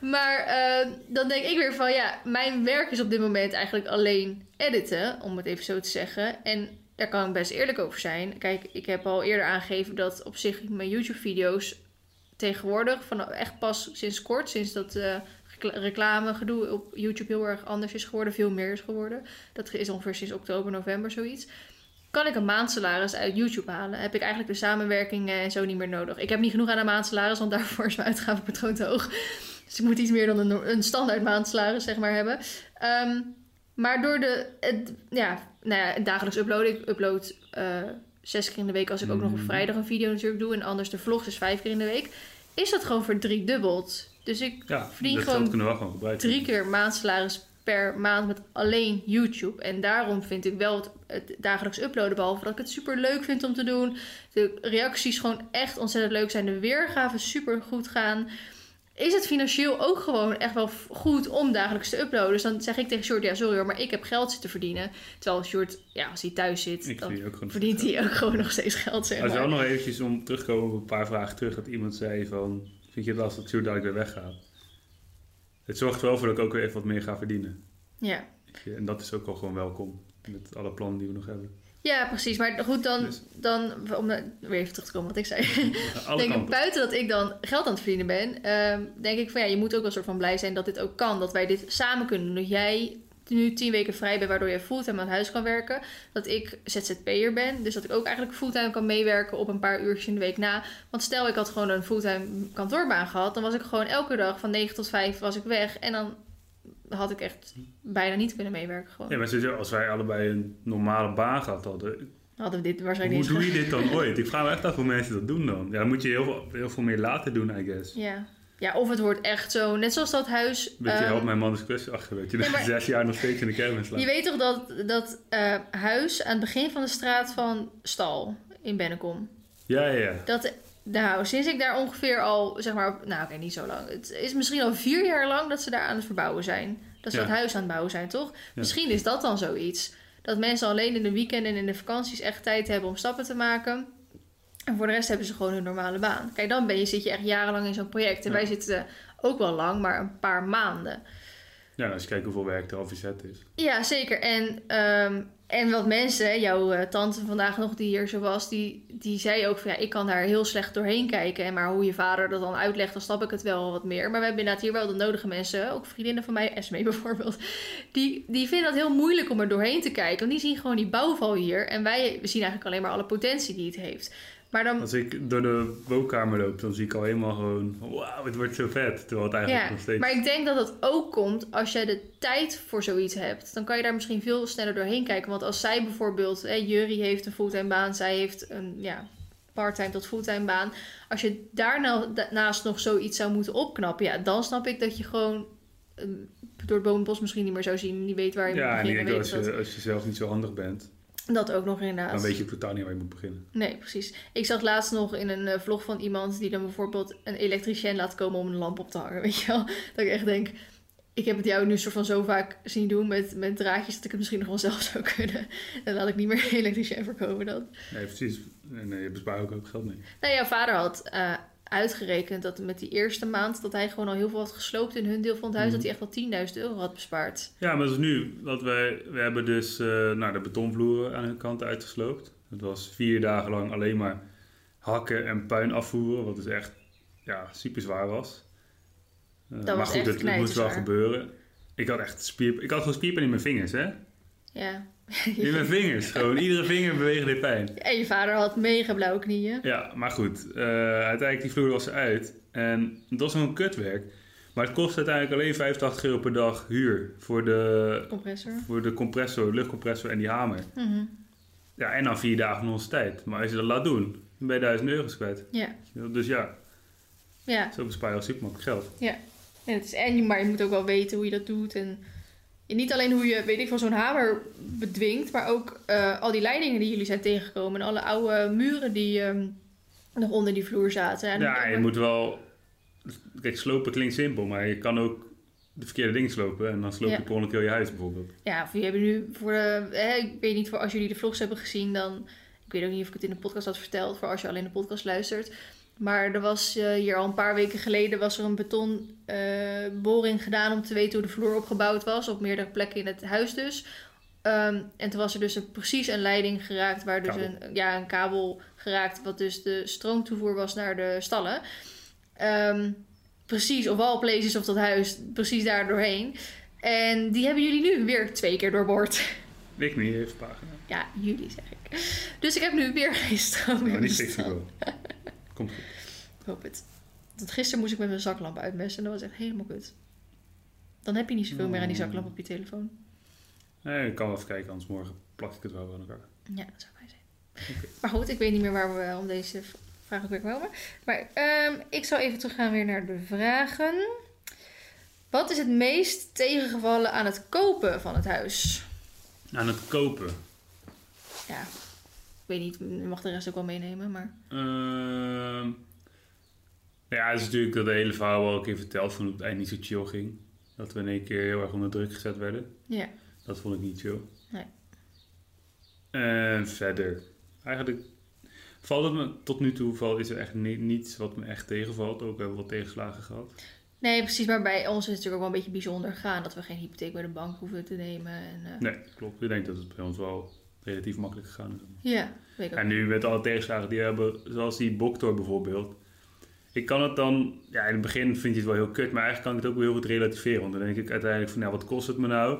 Maar eh, dan denk ik weer van ja, mijn werk is op dit moment eigenlijk alleen editen, om het even zo te zeggen. En daar kan ik best eerlijk over zijn. Kijk, ik heb al eerder aangegeven dat op zich mijn YouTube-video's tegenwoordig, van echt pas sinds kort, sinds dat eh reclame gedoe op YouTube heel erg anders is geworden, veel meer is geworden. Dat is ongeveer sinds oktober, november zoiets. Kan ik een maandsalaris uit YouTube halen? Heb ik eigenlijk de samenwerking eh, en zo niet meer nodig? Ik heb niet genoeg aan een maandsalaris, want daarvoor is mijn uitgavenpatroon te hoog. Dus ik moet iets meer dan een, een standaard maandsalaris, zeg maar, hebben. Ehm, maar door de, het, ja, nou ja, dagelijks uploaden. Ik upload eh, zes keer in de week als ik ook nog op Mhm. vrijdag een video natuurlijk doe. En anders de vlogs is vijf keer in de week. Is dat gewoon verdriedubbeld. Dus ik Ja, Verdien dat gewoon we gewoon drie keer maandsalaris per maand met alleen YouTube. En daarom vind ik wel het, het dagelijks uploaden, behalve dat ik het super leuk vind om te doen. De reacties gewoon echt ontzettend leuk zijn. De weergaven super goed gaan. Is het financieel ook gewoon echt wel goed om dagelijks te uploaden? Dus dan zeg ik tegen Short, ja sorry hoor, maar ik heb geld zitten verdienen. Terwijl Short, ja als hij thuis zit, Ik dan verdient hij ook gewoon nog steeds geld, zeg Als maar. wel nog eventjes om terug te komen op een paar vragen terug. Dat iemand zei van, vind je het lastig dat Sjoerd dadelijk weer weggaat? Het zorgt wel voor dat ik ook weer even wat meer ga verdienen. Ja. Je, En dat is ook al gewoon welkom. Met alle plannen die we nog hebben. ja, precies. Maar goed, dan, Dus- dan om weer even terug te komen wat ik zei. Denk ik, buiten dat ik dan geld aan het verdienen ben, ehm, denk ik van ja, je moet ook wel soort van blij zijn dat dit ook kan. Dat wij dit samen kunnen doen. Dat jij nu tien weken vrij bent, waardoor je fulltime aan huis kan werken. Dat ik ZZP'er ben, dus dat ik ook eigenlijk fulltime kan meewerken op een paar uurtjes in de week na. Want stel ik had gewoon een fulltime kantoorbaan gehad, dan was ik gewoon elke dag van 9 tot 5 was ik weg. En dan had ik echt bijna niet kunnen meewerken gewoon. Ja, maar sowieso, als wij allebei een normale baan gehad hadden, hadden we dit hoe waarschijnlijk niet doe je dit dan ooit? Ik vraag me echt af hoe mensen dat doen dan. Ja, dan moet je heel veel, heel veel meer laten doen, I guess. Ja. Ja, of het wordt echt zo, net zoals dat huis. Weet je, ehm, help mijn man is kwestie achter, weet je. Maar- je zes jaar nog steeds in de slaat. Je weet toch dat dat eh, huis aan het begin van de straat van Stal in Bennekom. Ja, ja, ja. Dat, nou, sinds ik daar ongeveer al, zeg maar, nou oké, niet zo lang. Het is misschien al vier jaar lang dat ze daar aan het verbouwen zijn. Dat ze Ja. dat huis aan het bouwen zijn, toch? Misschien is dat dan zoiets. Dat mensen alleen in de weekenden en in de vakanties echt tijd hebben om stappen te maken. En voor de rest hebben ze gewoon hun normale baan. Kijk, dan ben je, zit je echt jarenlang in zo'n project. En Ja. wij zitten ook wel lang, maar een paar maanden. Ja, als je kijkt hoeveel werk er al verzet is. Ja, zeker. En, ehm, en wat mensen, jouw eh, tante vandaag nog die hier zo was, die, die zei ook van ja, ik kan daar heel slecht doorheen kijken. En maar hoe je vader dat dan uitlegt, dan snap ik het wel wat meer. Maar we hebben inderdaad hier wel de nodige mensen, ook vriendinnen van mij, Esme bijvoorbeeld, die, die vinden dat heel moeilijk om er doorheen te kijken. Want die zien gewoon die bouwval hier. En wij we zien eigenlijk alleen maar alle potentie die het heeft. Maar dan, Als ik door de woonkamer loop, dan zie ik al helemaal gewoon... Wauw, het wordt zo vet. Terwijl het eigenlijk Ja, nog steeds... maar ik denk dat dat ook komt als jij de tijd voor zoiets hebt. Dan kan je daar misschien veel sneller doorheen kijken. Want als zij bijvoorbeeld, hè, Jury heeft een fulltime baan, zij heeft een ja, parttime tot fulltime baan. Als je daarnaast nog zoiets zou moeten opknappen, ja, dan snap ik dat je gewoon eh, door het bomenbos misschien niet meer zou zien. Niet weet waar je ja, moet en ik beginnen. denk als dat. als je zelf niet zo handig bent, dat ook nog inderdaad. dan weet je totaal niet waar je moet beginnen. Nee, precies. Ik zag laatst nog in een eh, vlog van iemand die dan bijvoorbeeld een elektricien laat komen om een lamp op te hangen. Weet je wel? Dat ik echt denk, ik heb het jou nu soort van zo vaak zien doen met, met draadjes dat ik het misschien nog wel zelf zou kunnen. Dan laat ik niet meer een elektricien voorkomen dan. Nee, precies. En eh, je bespaart ook, ook geld mee. Nou, jouw vader had eh, uitgerekend dat met die eerste maand dat hij gewoon al heel veel had gesloopt in hun deel van het huis, Mhm. dat hij echt wel 10.000 euro had bespaard. Ja, maar dat is nu. Want wij, we hebben dus nou, de betonvloeren aan hun kant uitgesloopt. Het was vier dagen lang alleen maar hakken en puin afvoeren. Wat dus echt ja, super zwaar was. Dat maar was goed, het, het moest wel gebeuren. Ik had echt spier, ik had gewoon spierpijn in mijn vingers, hè? Ja. In mijn vingers. Gewoon iedere vinger beweegde pijn. En je vader had mega blauwe knieën. Ja, maar goed. eh, uiteindelijk die vloer was eruit. En het was gewoon kutwerk. Maar het kost uiteindelijk alleen 85 euro per dag huur. Voor de, Compressor. voor de compressor, luchtcompressor en die hamer. Mhm. Ja, en dan vier dagen van onze tijd. Maar als je dat laat doen, dan ben je 1000 euro's kwijt. Ja. Dus ja, Ja. Zo bespaar je al super makkelijk geld. En, het is, en maar je moet ook wel weten hoe je dat doet. En, en niet alleen hoe je, weet ik van zo'n hamer bedwingt, maar ook eh, al die leidingen die jullie zijn tegengekomen. En alle oude muren die ehm, nog onder die vloer zaten. En Ja, je moet wel... Kijk, slopen klinkt simpel, maar je kan ook de verkeerde dingen slopen. En dan sloop je Ja. per ongeluk heel je huis bijvoorbeeld. Ja, of jullie hebben nu voor de, hè, ik weet niet, voor als jullie de vlogs hebben gezien, dan, ik weet ook niet of ik het in de podcast had verteld, voor als je alleen de podcast luistert. Maar er was eh, hier al een paar weken geleden was er een betonboring gedaan om te weten hoe de vloer opgebouwd was, op meerdere plekken in het huis dus. Ehm, en toen was er dus een, precies een leiding geraakt, waar dus een, ja, een kabel geraakt, wat dus de stroomtoevoer was naar de stallen. Ehm, precies, of all places of dat huis, precies daar doorheen. En die hebben jullie nu weer twee keer doorboord. Ik niet, heeft pagina. Ja, jullie zeg ik. Dus ik heb nu weer geen stroom Nou, niet fixen stal. Komt goed. Ik hoop het. Want gisteren moest ik met mijn zaklamp uitmessen en dat was echt helemaal kut. Dan heb je niet zoveel meer aan die zaklamp op je telefoon. Nee, ik kan wel even kijken, anders morgen plak ik het wel aan elkaar. Ja, dat zou fijn zijn. Maar goed, ik weet niet meer waar we om deze vraag ook weer komen. Maar ehm, ik zal even teruggaan weer naar de vragen. Wat is het meest tegengevallen aan het kopen van het huis? Aan het kopen. Ja, weet niet, je mag de rest ook wel meenemen, maar... Ehm, ja, het is natuurlijk dat de hele verhaal wel een keer verteld van hoe het eind niet zo chill ging. Dat we in één keer heel erg onder druk gezet werden. Ja, Dat vond ik niet chill. Nee. En verder, eigenlijk valt het me tot nu toe val, is er echt ni- niets wat me echt tegenvalt. Ook hebben we wat tegenslagen gehad. Nee, precies. Maar bij ons is het natuurlijk ook wel een beetje bijzonder gaan dat we geen hypotheek bij de bank hoeven te nemen. En, eh, Nee, klopt. Ik denk dat het bij ons wel relatief makkelijk gegaan. Ja, weet ik ook. En nu met alle tegenslagen die we hebben, zoals die Boktor bijvoorbeeld. Ik kan het dan, ja in het begin vind je het wel heel kut, maar eigenlijk kan ik het ook wel heel goed relativeren. Want dan denk ik uiteindelijk van, nou wat kost het me nou?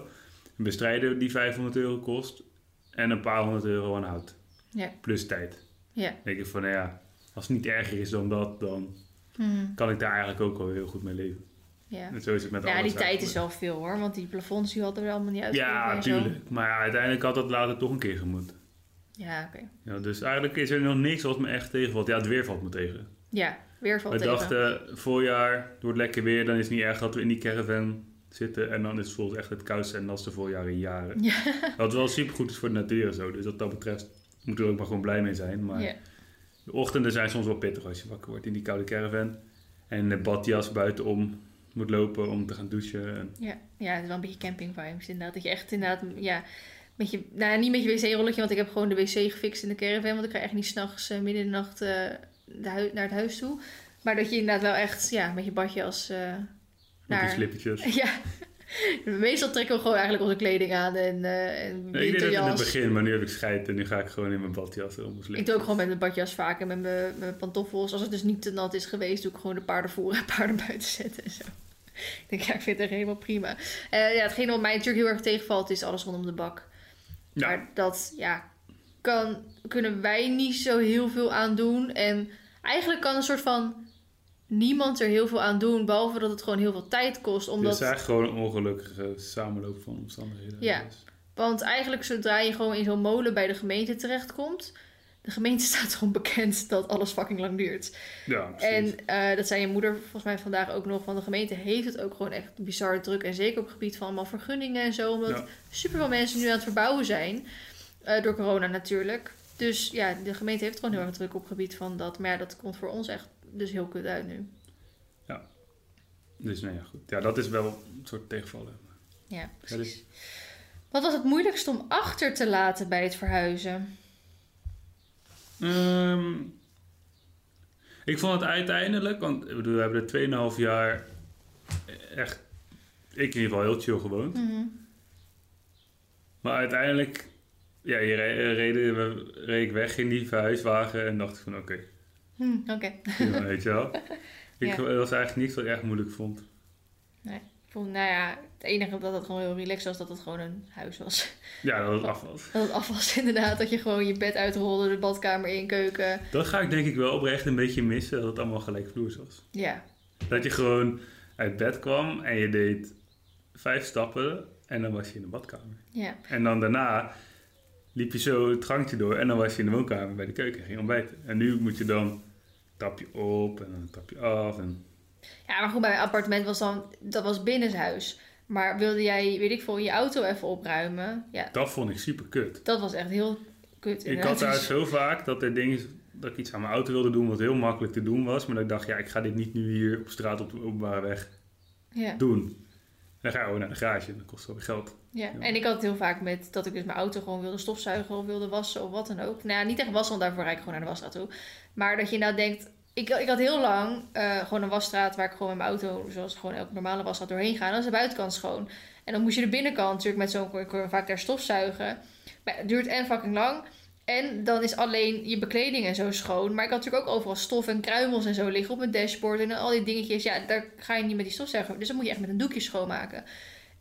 Een bestrijder die 500 euro kost en een paar honderd euro aan hout. Ja. Plus tijd. Ja. Dan denk ik van, nou ja, als het niet erger is dan dat, dan Mhm. kan ik daar eigenlijk ook wel heel goed mee leven. Ja. En zo is het met ja, die tijd is wel veel hoor, want die plafonds die hadden we allemaal niet uitgegeven Ja, tuurlijk. Maar ja, uiteindelijk had dat later toch een keer gemoet. Ja, oké. Ja, dus eigenlijk is er nog niks wat me echt tegenvalt. Ja, het weer valt me tegen. Ja, weer valt We tegen. dachten, voorjaar, door het lekker weer, dan is het niet erg dat we in die caravan zitten. En dan is het volgens echt het koudste en natste voorjaar in jaren. Ja. Wat wel super goed is voor de natuur en zo. Dus wat dat betreft moeten we er ook maar gewoon blij mee zijn. Maar Ja. de ochtenden zijn soms wel pittig als je wakker wordt in die koude caravan. En de badjas buitenom moet lopen om te gaan douchen. En, Ja. ja, het is wel een beetje camping vibes inderdaad. Dat je echt inderdaad, ja, met je, nou niet met je wc-rolletje, want ik heb gewoon de wc gefixt in de caravan. Want ik ga echt niet s'nachts uh, midden in de nacht eh, de naar het huis toe. Maar dat je inderdaad wel echt, ja, met je badjas eh met die naar... slippertjes. Ja. Meestal trekken we gewoon eigenlijk onze kleding aan en, eh en Nee, ik deed dat in het begin, maar nu heb ik scheid en nu ga ik gewoon in mijn badjas om Ik doe ook gewoon met mijn badjas vaak en met mijn, met mijn pantoffels. Als het dus niet te nat is geweest, doe ik gewoon de paarden voeren en paarden buiten zetten en zo. Ik denk, ja, ik vind het echt helemaal prima. Eh, ja, hetgene wat mij natuurlijk heel erg tegenvalt, is alles rondom de bak. Ja. Maar dat, ja, kan, kunnen wij niet zo heel veel aan doen. En eigenlijk kan een soort van niemand er heel veel aan doen, behalve dat het gewoon heel veel tijd kost. Het Omdat is eigenlijk gewoon een ongelukkige samenloop van omstandigheden. Ja. Dus- Want eigenlijk zodra je gewoon in zo'n molen bij de gemeente terechtkomt... De gemeente staat gewoon bekend dat alles fucking lang duurt. ja, precies. En eh, dat zei je moeder volgens mij vandaag ook nog. Want de gemeente heeft het ook gewoon echt bizar druk. En zeker op het gebied van allemaal vergunningen en zo. Omdat Ja. super veel mensen nu aan het verbouwen zijn. Eh, door corona natuurlijk. Dus ja, de gemeente heeft gewoon heel erg druk op het gebied van dat. Maar ja, dat komt voor ons echt dus heel kut uit nu. Dus nou ja, goed. Ja, dat is wel een soort tegenvallen. Ja, Ja, precies. dus- Wat was het moeilijkst om achter te laten bij het verhuizen? Ehm, ik vond het uiteindelijk, want ik bedoel, we hebben er 2,5 jaar echt, ik in ieder geval heel chill gewoond. Mhm. Maar uiteindelijk, ja, je re- reden, we reed ik weg in die verhuiswagen en dacht ik van oké, Hm, Oké. ja, weet je wel. Ik, Ja. Was eigenlijk niks wat ik echt moeilijk vond. Ik vond, nou ja, het enige dat het gewoon heel relaxed was, dat het gewoon een huis was. Ja, dat het af was. Dat het afwas inderdaad, dat je gewoon je bed uitrolde, de badkamer in, keuken. Dat ga ik denk ik wel oprecht een beetje missen, dat het allemaal gelijkvloers was. Ja, Dat je gewoon uit bed kwam en je deed vijf stappen en dan was je in de badkamer. ja, En dan daarna liep je zo het gangtje door en dan was je in de woonkamer bij de keuken en ging ontbijten. En nu moet je dan tap je op en dan tap je af. En... Ja, maar goed, bij mijn appartement was dan, dat was binnenshuis. Maar wilde jij, weet ik veel, je auto even opruimen? Ja, Dat vond ik super kut. dat was echt heel kut. Ik had daar zo vaak dat er dingen dat ik iets aan mijn auto wilde doen wat heel makkelijk te doen was. Maar dat ik dacht, ja, ik ga dit niet nu hier op straat op de openbare weg Ja, doen. Dan ga je naar de garage en dat kost wel weer geld. Ja, en ik had het heel vaak met dat ik dus mijn auto gewoon wilde stofzuigen of wilde wassen of wat dan ook. Nou ja, niet echt wassen, want daarvoor rijd ik gewoon naar de wasstraat toe. Maar dat je nou denkt, ik, ik had heel lang eh, gewoon een wasstraat waar ik gewoon met mijn auto, zoals gewoon elke normale wasstraat doorheen ga. En dan is de buitenkant schoon. En dan moest je de binnenkant natuurlijk met zo'n, vaak daar stofzuigen. Maar het duurt en fucking lang. En dan is alleen je bekleding en zo schoon. Maar ik had natuurlijk ook overal stof en kruimels en zo liggen op mijn dashboard. En al die dingetjes. Ja, daar ga je niet met die stofzuiger. Dus dan moet je echt met een doekje schoonmaken.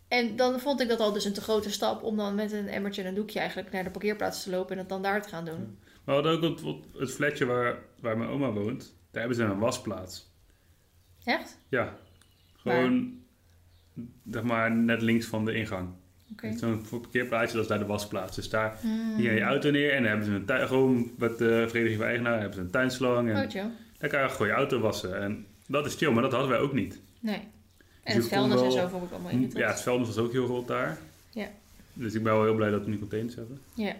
En dan vond ik dat al dus een te grote stap om dan met een emmertje en een doekje eigenlijk naar de parkeerplaats te lopen en het dan daar te gaan doen. Maar we hadden ook het, het flatje waar, waar mijn oma woont. Daar hebben ze een wasplaats. Echt? Ja, gewoon zeg maar net links van de ingang. Oké. Zo'n parkeerplaatsje, dat is daar de wasplaats. Dus daar Hmm. hier je auto neer en dan hebben ze een tuin, gewoon met de vereniging van eigenaar hebben ze een tuinslang. En Oh, daar kan je gewoon je auto wassen. En dat is chill, maar dat hadden wij ook niet. Nee. En het vuilnis en zo vond ik allemaal irritant. Ja, het vuilnis was ook heel rot daar. Ja. Dus ik ben wel heel blij dat we nu containers hebben. Ja.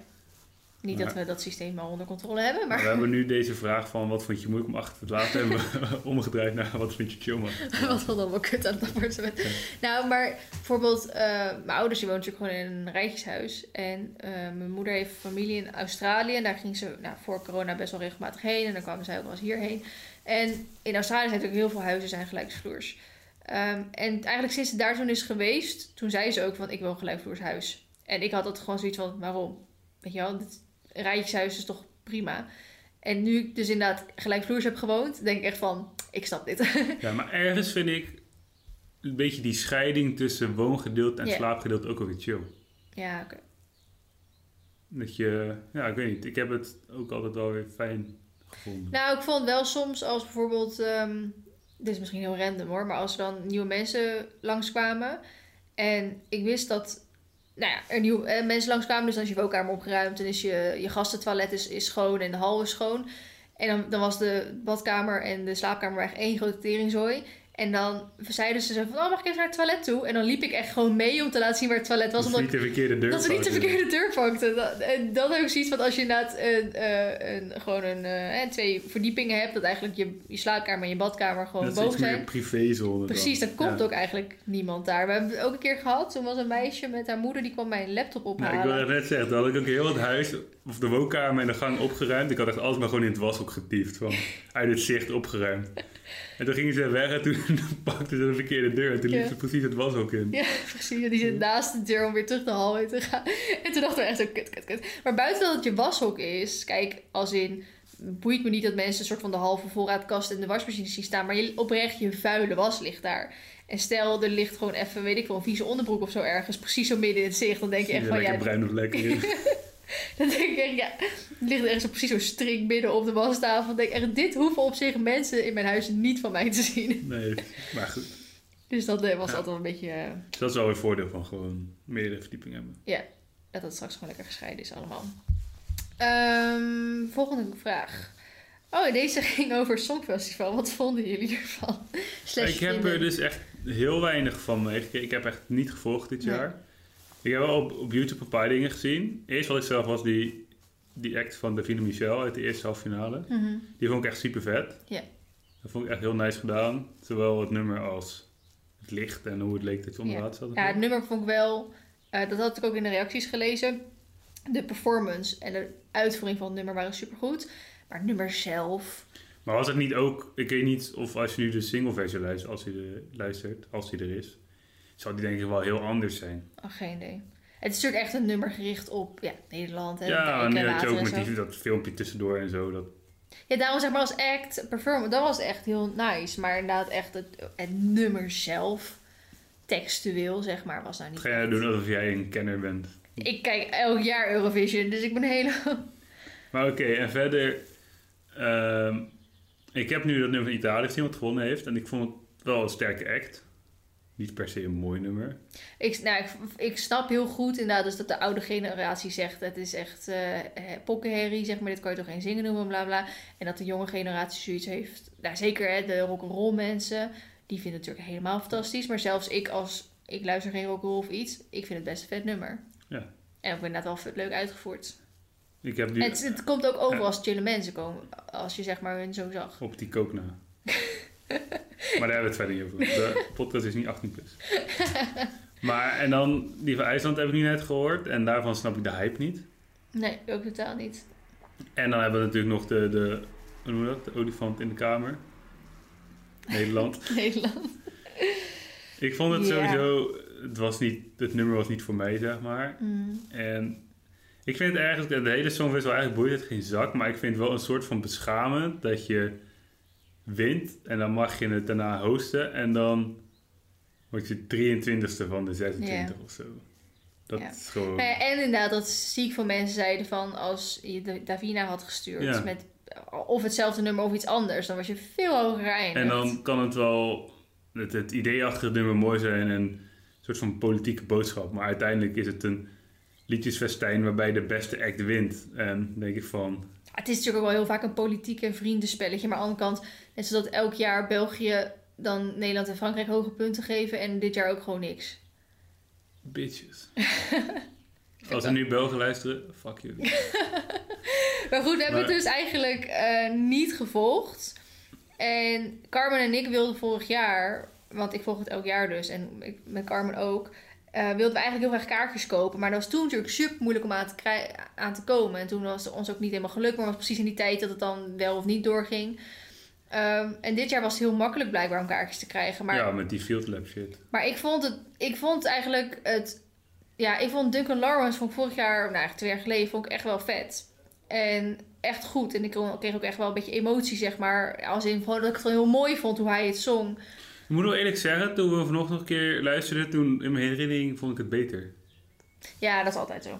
Niet dat we dat systeem al onder controle hebben, Maar maar we hebben nu deze vraag van wat vond je moeilijk om achter te laten. hebben we omgedraaid naar wat vind je chill man. wat vond allemaal kut aan het appartement. Nou, maar bijvoorbeeld, eh, mijn ouders die wonen natuurlijk gewoon in een rijtjeshuis. En eh, mijn moeder heeft familie in Australië. En daar ging ze nou, voor corona best wel regelmatig heen. En dan kwamen zij ook wel eens hierheen. En in Australië zijn natuurlijk heel veel huizen zijn gelijksvloers. Ehm, en eigenlijk sinds ze daar toen is geweest, toen zei ze ook van ik wil een gelijkvloers huis. En ik had dat gewoon zoiets van waarom? Weet je wel, dit rijtjeshuis is toch prima. En nu ik dus inderdaad gelijkvloers heb gewoond, denk ik echt van ik snap dit. Ja, maar ergens vind ik een beetje die scheiding tussen woongedeelte en slaapgedeelte ook wel weer chill. ja, oké. Dat je, ja, ik weet niet. Ik heb het ook altijd wel weer fijn gevonden. Nou, ik vond wel soms als bijvoorbeeld, ehm, dit is misschien heel random hoor, maar als er dan nieuwe mensen langskwamen en ik wist dat, nou ja, er nieuwe eh, mensen langskwamen, dus dan is je woonkamer opgeruimd en is je, je gastentoilet is, is schoon en de hal is schoon. En dan, dan was de badkamer en de slaapkamer echt één grote teringzooi. En dan zeiden ze zo van, oh mag ik even naar het toilet toe? En dan liep ik echt gewoon mee om te laten zien waar het toilet was. Dat Omdat is niet de verkeerde deur. dat ze niet de verkeerde deur pakten. Dat, en dan heb ik zoiets van als je inderdaad een, eh, een, gewoon een, eh, twee verdiepingen hebt, dat eigenlijk je, je slaapkamer en je badkamer gewoon Dat is boven meer zijn. privézone. Precies, dan komt Ja. ook eigenlijk niemand daar. We hebben het ook een keer gehad. Toen was een meisje met haar moeder die kwam mijn laptop Nou, ophalen. ik wilde net zeggen, toen had ik ook heel het huis, of de woonkamer en de gang opgeruimd. Ik had echt alles maar gewoon in het washok getiefd. Van, uit het zicht opgeruimd. En toen gingen ze weg en toen pakten ze de verkeerde deur. En toen liep ze precies het washok in. Ja, precies. Die zit naast de deur om weer terug de hal in te gaan. En toen dachten we echt zo, kut, kut, kut. Maar buiten dat het je washok is, kijk, als in, boeit me niet dat mensen een soort van de halve voorraadkast in de wasmachine zien staan, maar je, oprecht je vuile was ligt daar. En stel, er ligt gewoon even, weet ik wel, een vieze onderbroek of zo ergens, precies zo midden in het zicht, dan denk je echt van, lekker ja, bruin of lekker. dan denk ik echt, ja, ligt ergens zo precies zo'n string midden op de wastafel. Dan denk ik echt, dit hoeven op zich mensen in mijn huis niet van mij te zien. Nee, maar goed. Dus dat eh, was Ja. altijd een beetje... eh, Dus dat is wel weer voordeel van gewoon meerdere verdiepingen hebben. dat het straks gewoon lekker gescheiden is allemaal. Ehm, volgende vraag. Oh, deze ging over het Songfestival. Wat vonden jullie ervan? Ik heb er dus echt heel weinig van meegekregen. Ik heb echt niet gevolgd dit Nee. jaar. Ik heb wel op, op YouTube een paar dingen gezien. Eerst wat ik zelf was die, die act van Davina Michel uit de eerste halve finale. Mhm. Die vond ik echt super vet. Dat vond ik echt heel nice gedaan. Zowel het nummer als het licht en hoe het leek dat je onder Ja. water zat. Ja, het nummer vond ik wel... eh, dat had ik ook in de reacties gelezen. De performance en de uitvoering van het nummer waren supergoed. Maar het nummer zelf... Maar was het niet ook, ik weet niet of als je nu de single versie luistert, als hij er, luistert, als hij er is, zou die denk ik wel heel anders zijn. Oh, geen idee. Het is natuurlijk echt een nummer gericht op ja, Nederland. En ja, en nu had je ook met die, dat filmpje tussendoor en zo. Dat, Ja, daarom zeg maar als act, performance, dat was echt heel nice. Maar inderdaad echt het, het nummer zelf, textueel zeg maar, was nou niet ga jij doen alsof jij een kenner bent. Ik kijk elk jaar Eurovision, dus ik ben hele... Maar oké, en verder, ehm, ik heb nu dat nummer van Italië gezien wat gewonnen heeft. En ik vond het wel een sterke act. Niet per se een mooi nummer. Ik, nou, ik, ik snap heel goed inderdaad dus dat de oude generatie zegt... het is echt eh, pokkenherrie, zeg maar. Dit kan je toch geen zingen noemen, bla bla. En dat de jonge generatie zoiets heeft... Nou, zeker hè, de rock'n'roll mensen... die vinden het natuurlijk helemaal fantastisch. Maar zelfs ik als... Ik luister geen rock'n'roll of iets. Ik vind het best een vet nummer. Ja. En ook inderdaad wel vet leuk uitgevoerd. Ik heb die Het, het komt ook over Ja. als chille mensen komen. Als je zeg maar hun zo zag. op die kook na. maar daar hebben we het verder niet over. De podcast is niet 18 plus. Maar, en dan, die van IJsland heb ik nu net gehoord. En daarvan snap ik de hype niet. Nee, ook totaal niet. En dan hebben we natuurlijk nog de, de hoe noem je dat? De olifant in de kamer. Nederland. Nederland. Ik vond het sowieso, het, was niet, het nummer was niet voor mij, zeg maar. Mm. En ik vind het eigenlijk, de hele song is wel eigenlijk boeit het geen zak, maar ik vind het wel een soort van beschamend dat je wint en dan mag je het daarna hosten en dan word je 23ste van de 26 of zo. Dat Ja. is gewoon... Ja, en inderdaad, dat ziek van mensen zeiden van als je de Davina had gestuurd Ja. met of hetzelfde nummer of iets anders, dan was je veel hoger geëindigd. En dan kan het wel het, het idee achter het nummer mooi zijn en een soort van politieke boodschap. Maar uiteindelijk is het een liedjesfestijn waarbij de beste act wint. En dan denk ik van, Het is natuurlijk ook wel heel vaak een politieke vriendenspelletje, maar aan de andere kant, net zoals dat elk jaar België dan Nederland en Frankrijk hoge punten geven en dit jaar ook gewoon niks. bitches. Als er nu Belgen luisteren, fuck jullie. Maar goed, we hebben Maar- het dus eigenlijk eh, niet gevolgd. En Carmen en ik wilden vorig jaar, want ik volg het elk jaar dus, en ik, met Carmen ook, eh, wilden we eigenlijk heel graag kaartjes kopen. Maar dat was toen natuurlijk super moeilijk om aan te, krij- aan te komen. En toen was het ons ook niet helemaal gelukt, maar was precies in die tijd dat het dan wel of niet doorging. Ehm, en dit jaar was het heel makkelijk blijkbaar om kaartjes te krijgen. Maar Ja, met die field lab shit. maar ik vond het, ik vond eigenlijk het, ja, ik vond Duncan Lawrence van vorig jaar, nou eigenlijk twee jaar geleden, vond ik echt wel vet. En echt goed. En ik kreeg ook echt wel een beetje emotie, zeg maar. Als in dat ik het heel mooi vond hoe hij het zong. Ik moet wel eerlijk zeggen, toen we vanochtend nog een keer luisterden, toen in mijn herinnering vond ik het beter. Ja, dat is altijd zo.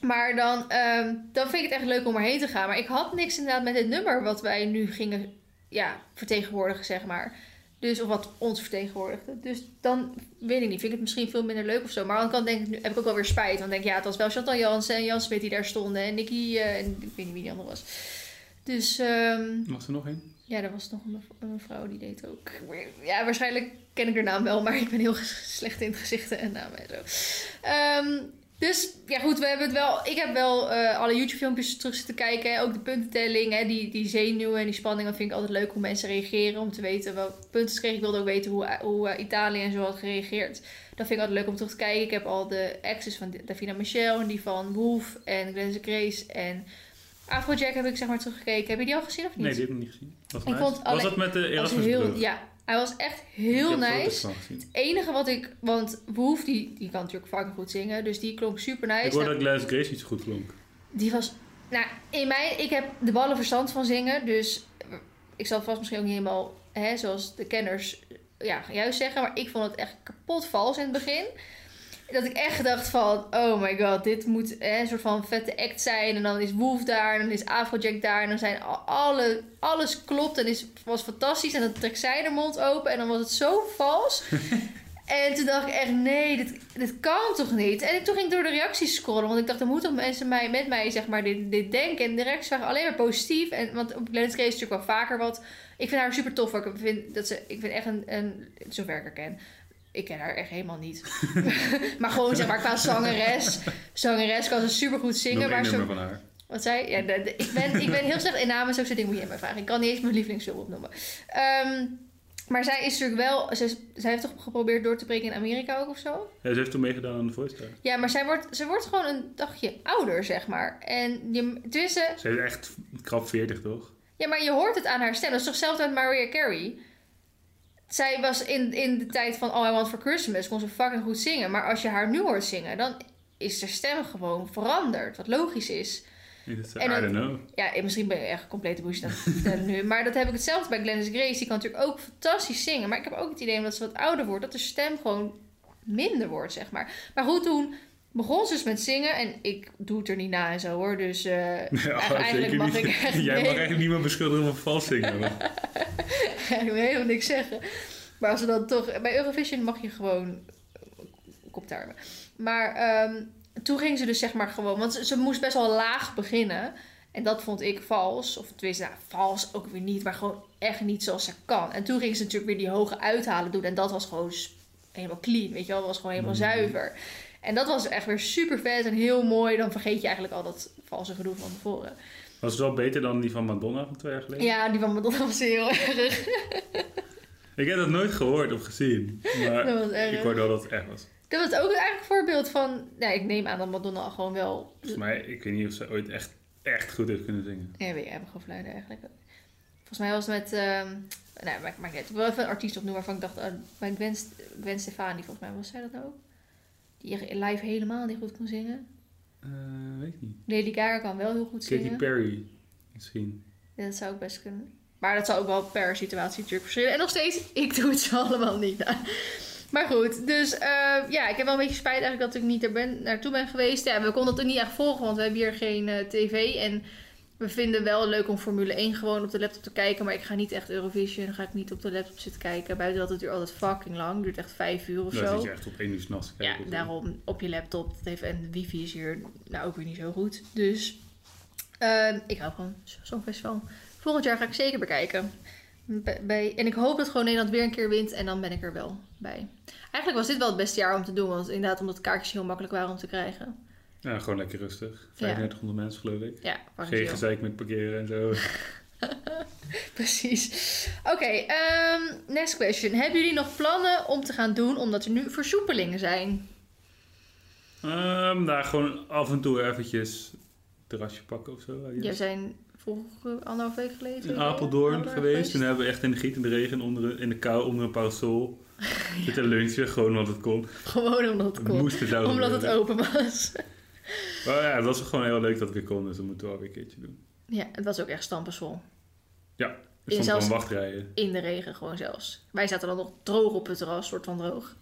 Maar dan, ehm, dan vind ik het echt leuk om erheen te gaan. Maar ik had niks inderdaad met dit nummer wat wij nu gingen ja, vertegenwoordigen, zeg maar. Dus, of wat ons vertegenwoordigde. Dus dan weet ik niet. Vind ik het misschien veel minder leuk of zo. Maar aan de andere kant denk ik, nu heb ik ook wel weer spijt. Want ik denk, ja, het was wel Chantal Jansen en Jan Smit die daar stonden. En Nicky, eh, en ik weet niet wie die andere was. Dus ehm, Mag er nog een? Ja, er was nog een, mev- een mevrouw die deed ook. Ja, waarschijnlijk ken ik haar naam wel, maar ik ben heel slecht in gezichten en namen en zo. Ehm, dus ja, goed, we hebben het wel. Ik heb wel eh, alle YouTube-filmpjes terug zitten kijken. Ook de puntentelling, hè, die, die zenuwen en die spanning. Dat vind ik altijd leuk hoe mensen reageren. Om te weten welke punten ze kregen. Ik wilde ook weten hoe, hoe eh, Italië en zo had gereageerd. Dat vind ik altijd leuk om terug te kijken. Ik heb al de exes van Davina Michel en die van Wolf en Glenn Grace en Afrojack heb ik zeg maar teruggekeken. Heb je die al gezien of niet? Nee, die heb ik niet gezien. Was, Ik nice. vond was alleen- dat met de heel, ja, hij was echt Ik heel nice. Het enige wat ik, want Woef die, die kan natuurlijk fucking goed zingen, dus die klonk super nice. Ik hoorde Nou, dat Glass Grace niet zo goed klonk. die was, nou, in mij, ik heb de ballen verstand van zingen, dus ik zal vast misschien ook niet helemaal, hè, zoals de kenners, ja, juist zeggen, maar ik vond het echt kapot vals in het begin. Dat ik echt dacht van, oh my god, dit moet hè, een soort van vette act zijn. En dan is Wolf daar, en dan is Afrojack daar. En dan zijn al- alle, alles klopt en is, was fantastisch. En dan trekt zij de mond open en dan was het zo vals. en toen dacht ik echt, nee, dit, dit kan toch niet? En toen ging ik door de reacties scrollen. Want ik dacht, er moeten mensen mij, met mij zeg maar, dit, dit denken. En de reacties waren alleen maar positief. En, want op Glennis Grace is natuurlijk wel vaker wat... Ik vind haar super tof. Ik vind, dat ze, ik vind echt een, een... Zover ik haar ken. Ik ken haar echt helemaal niet. maar gewoon zeg maar qua zangeres. Zangeres kan ze super goed zingen. Maar zo, nummer van haar. wat zei je? Ja, de- de- ik, ben, ik ben heel slecht in namen. Zulke dingen moet je mij vragen. Ik kan niet eens mijn lievelingsfilm opnoemen. Ehm, maar zij is natuurlijk wel... Ze, zij heeft toch geprobeerd door te breken in Amerika ook of zo? Ja, ze heeft toen meegedaan aan de Voice Star. Ja, maar zij wordt, ze wordt gewoon een dagje ouder, zeg maar. En je, tussen, Ze is echt krap 40, toch? ja, maar je hoort het aan haar stem. Dat is toch hetzelfde met Mariah Carey? Zij was in, in de tijd van All I Want For Christmas, kon ze fucking goed zingen. Maar als je haar nu hoort zingen, dan is haar stem gewoon veranderd. Wat logisch is. En I don't know. Ja, en misschien ben je echt complete bullshit aan nu. Maar dat heb ik hetzelfde bij Glennis Grace. Die kan natuurlijk ook fantastisch zingen. Maar ik heb ook het idee omdat ze wat ouder wordt, dat de stem gewoon minder wordt, zeg maar. Maar goed, toen begon ze dus met zingen. En ik doe het er niet na en zo hoor. Dus eh, Ja, eigenlijk mag niet. ik echt Jij mag eigenlijk niemand beschuldigen van vals zingen. ik wil helemaal niks zeggen. Maar als we dan toch... Bij Eurovision mag je gewoon koptarmen. Maar ehm, toen ging ze dus zeg maar gewoon... Want ze, ze moest best wel laag beginnen. En dat vond ik vals. Of tenminste, nou, vals ook weer niet. Maar gewoon echt niet zoals ze kan. En toen ging ze natuurlijk weer die hoge uithalen doen. En dat was gewoon helemaal clean. Weet je wel, dat was gewoon helemaal Mm. zuiver. En dat was echt weer super vet en heel mooi. Dan vergeet je eigenlijk al dat valse gedoe van tevoren. Was het wel beter dan die van Madonna van twee jaar geleden? Ja, die van Madonna was heel erg. Ik heb dat nooit gehoord of gezien. Maar Dat was erg. ik hoorde wel dat het echt was. Dat was ook eigenlijk een voorbeeld van... Nou, ik neem aan dat Madonna gewoon wel... Volgens mij, ik weet niet of ze ooit echt, echt goed heeft kunnen zingen. Ja, weet je, hebben gewoon fluiten eigenlijk. Volgens mij was het met... ehm nou, maakt maakt niet uit. Ik wil even een artiest opnoemen waarvan ik dacht... ah, bij Gwen, St- Gwen Stefani, volgens mij. Was zij dat ook? Die live helemaal niet goed kon zingen. Eh, weet ik niet. Lady Gaga kan wel heel goed Katy zingen. Perry misschien. Ja, dat zou ook best kunnen. Maar dat zou ook wel per situatie natuurlijk verschillen. En nog steeds, ik doe het ze allemaal niet. Maar goed, dus eh, ja, ik heb wel een beetje spijt eigenlijk dat ik niet er ben, naartoe ben geweest. Ja, we konden het ook niet echt volgen, want we hebben hier geen eh, tv. En we vinden wel leuk om Formule 1 gewoon op de laptop te kijken. Maar ik ga niet echt Eurovision, ga ik niet op de laptop zitten kijken. Buiten dat het duurt altijd fucking lang. Het duurt echt vijf uur of zo. zit je echt op één uur s'nachts Ja, daarom op je laptop. Dat heeft, en de wifi is hier nou ook weer niet zo goed. Dus ehm, ik hou gewoon zo'n festival. Volgend jaar ga ik zeker bekijken. Bij, bij- en ik hoop dat gewoon Nederland weer een keer wint. En dan ben ik er wel bij. Eigenlijk was dit wel het beste jaar om te doen. Want inderdaad, omdat kaartjes heel makkelijk waren om te krijgen. Ja, gewoon lekker rustig. 3500 mensen geloof ik. Ja, Geen gezeik met parkeren en zo. Precies. Oké, ehm, next question. Hebben jullie nog plannen om te gaan doen omdat er nu versoepelingen zijn? Ehm nou, gewoon af en toe eventjes een terrasje pakken of zo. Jij zijn vorige anderhalf week geleden in zo, Apeldoorn geweest. Toen hebben we echt in de gietende regen, onder, in de kou, onder een parasol zitten lunchen. Gewoon omdat het kon. Gewoon omdat het Het kon. moest er zo Omdat het open was. Maar ja, het was gewoon heel leuk dat het weer kon. Dus dat moeten we wel weer een keertje doen. Ja, het was ook echt stampensvol. Er Je stond gewoon wachtrijen. In de regen gewoon zelfs. Wij zaten dan nog droog op het terras, soort van droog.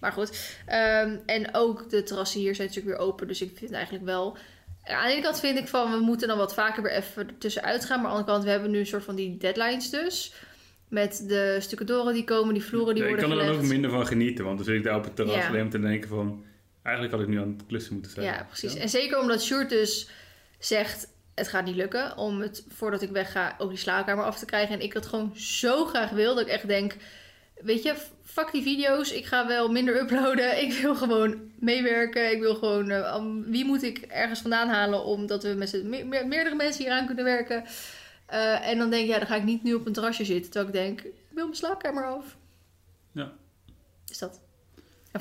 Maar goed. Ehm, en ook de terrassen hier zijn natuurlijk weer open. Dus ik vind eigenlijk wel... Aan de ene kant vind ik van, we moeten dan wat vaker weer even tussenuit gaan. Maar aan de andere kant, we hebben nu een soort van die deadlines dus. Met de stucadoren die komen, die vloeren die Ja, ik worden kan er dan gelegd. ook minder van genieten. Want dan zit ik daar op het terras Ja. alleen te denken van... Eigenlijk had ik nu aan het klussen moeten zijn. Ja, precies. Ja? En zeker omdat Sjoerd dus zegt... het gaat niet lukken om het, voordat ik wegga, ook die slaapkamer af te krijgen. En ik dat gewoon zo graag wil, dat ik echt denk... Weet je, fuck die video's. Ik ga wel minder uploaden. Ik wil gewoon meewerken. Ik wil gewoon... eh, wie moet ik ergens vandaan halen... omdat we met z'n- me- me- meerdere mensen hier aan kunnen werken. Eh, en dan denk ik, ja, dan ga ik niet nu op een terrasje zitten. Terwijl ik denk, ik wil mijn slaapkamer af. Ja. Is dat.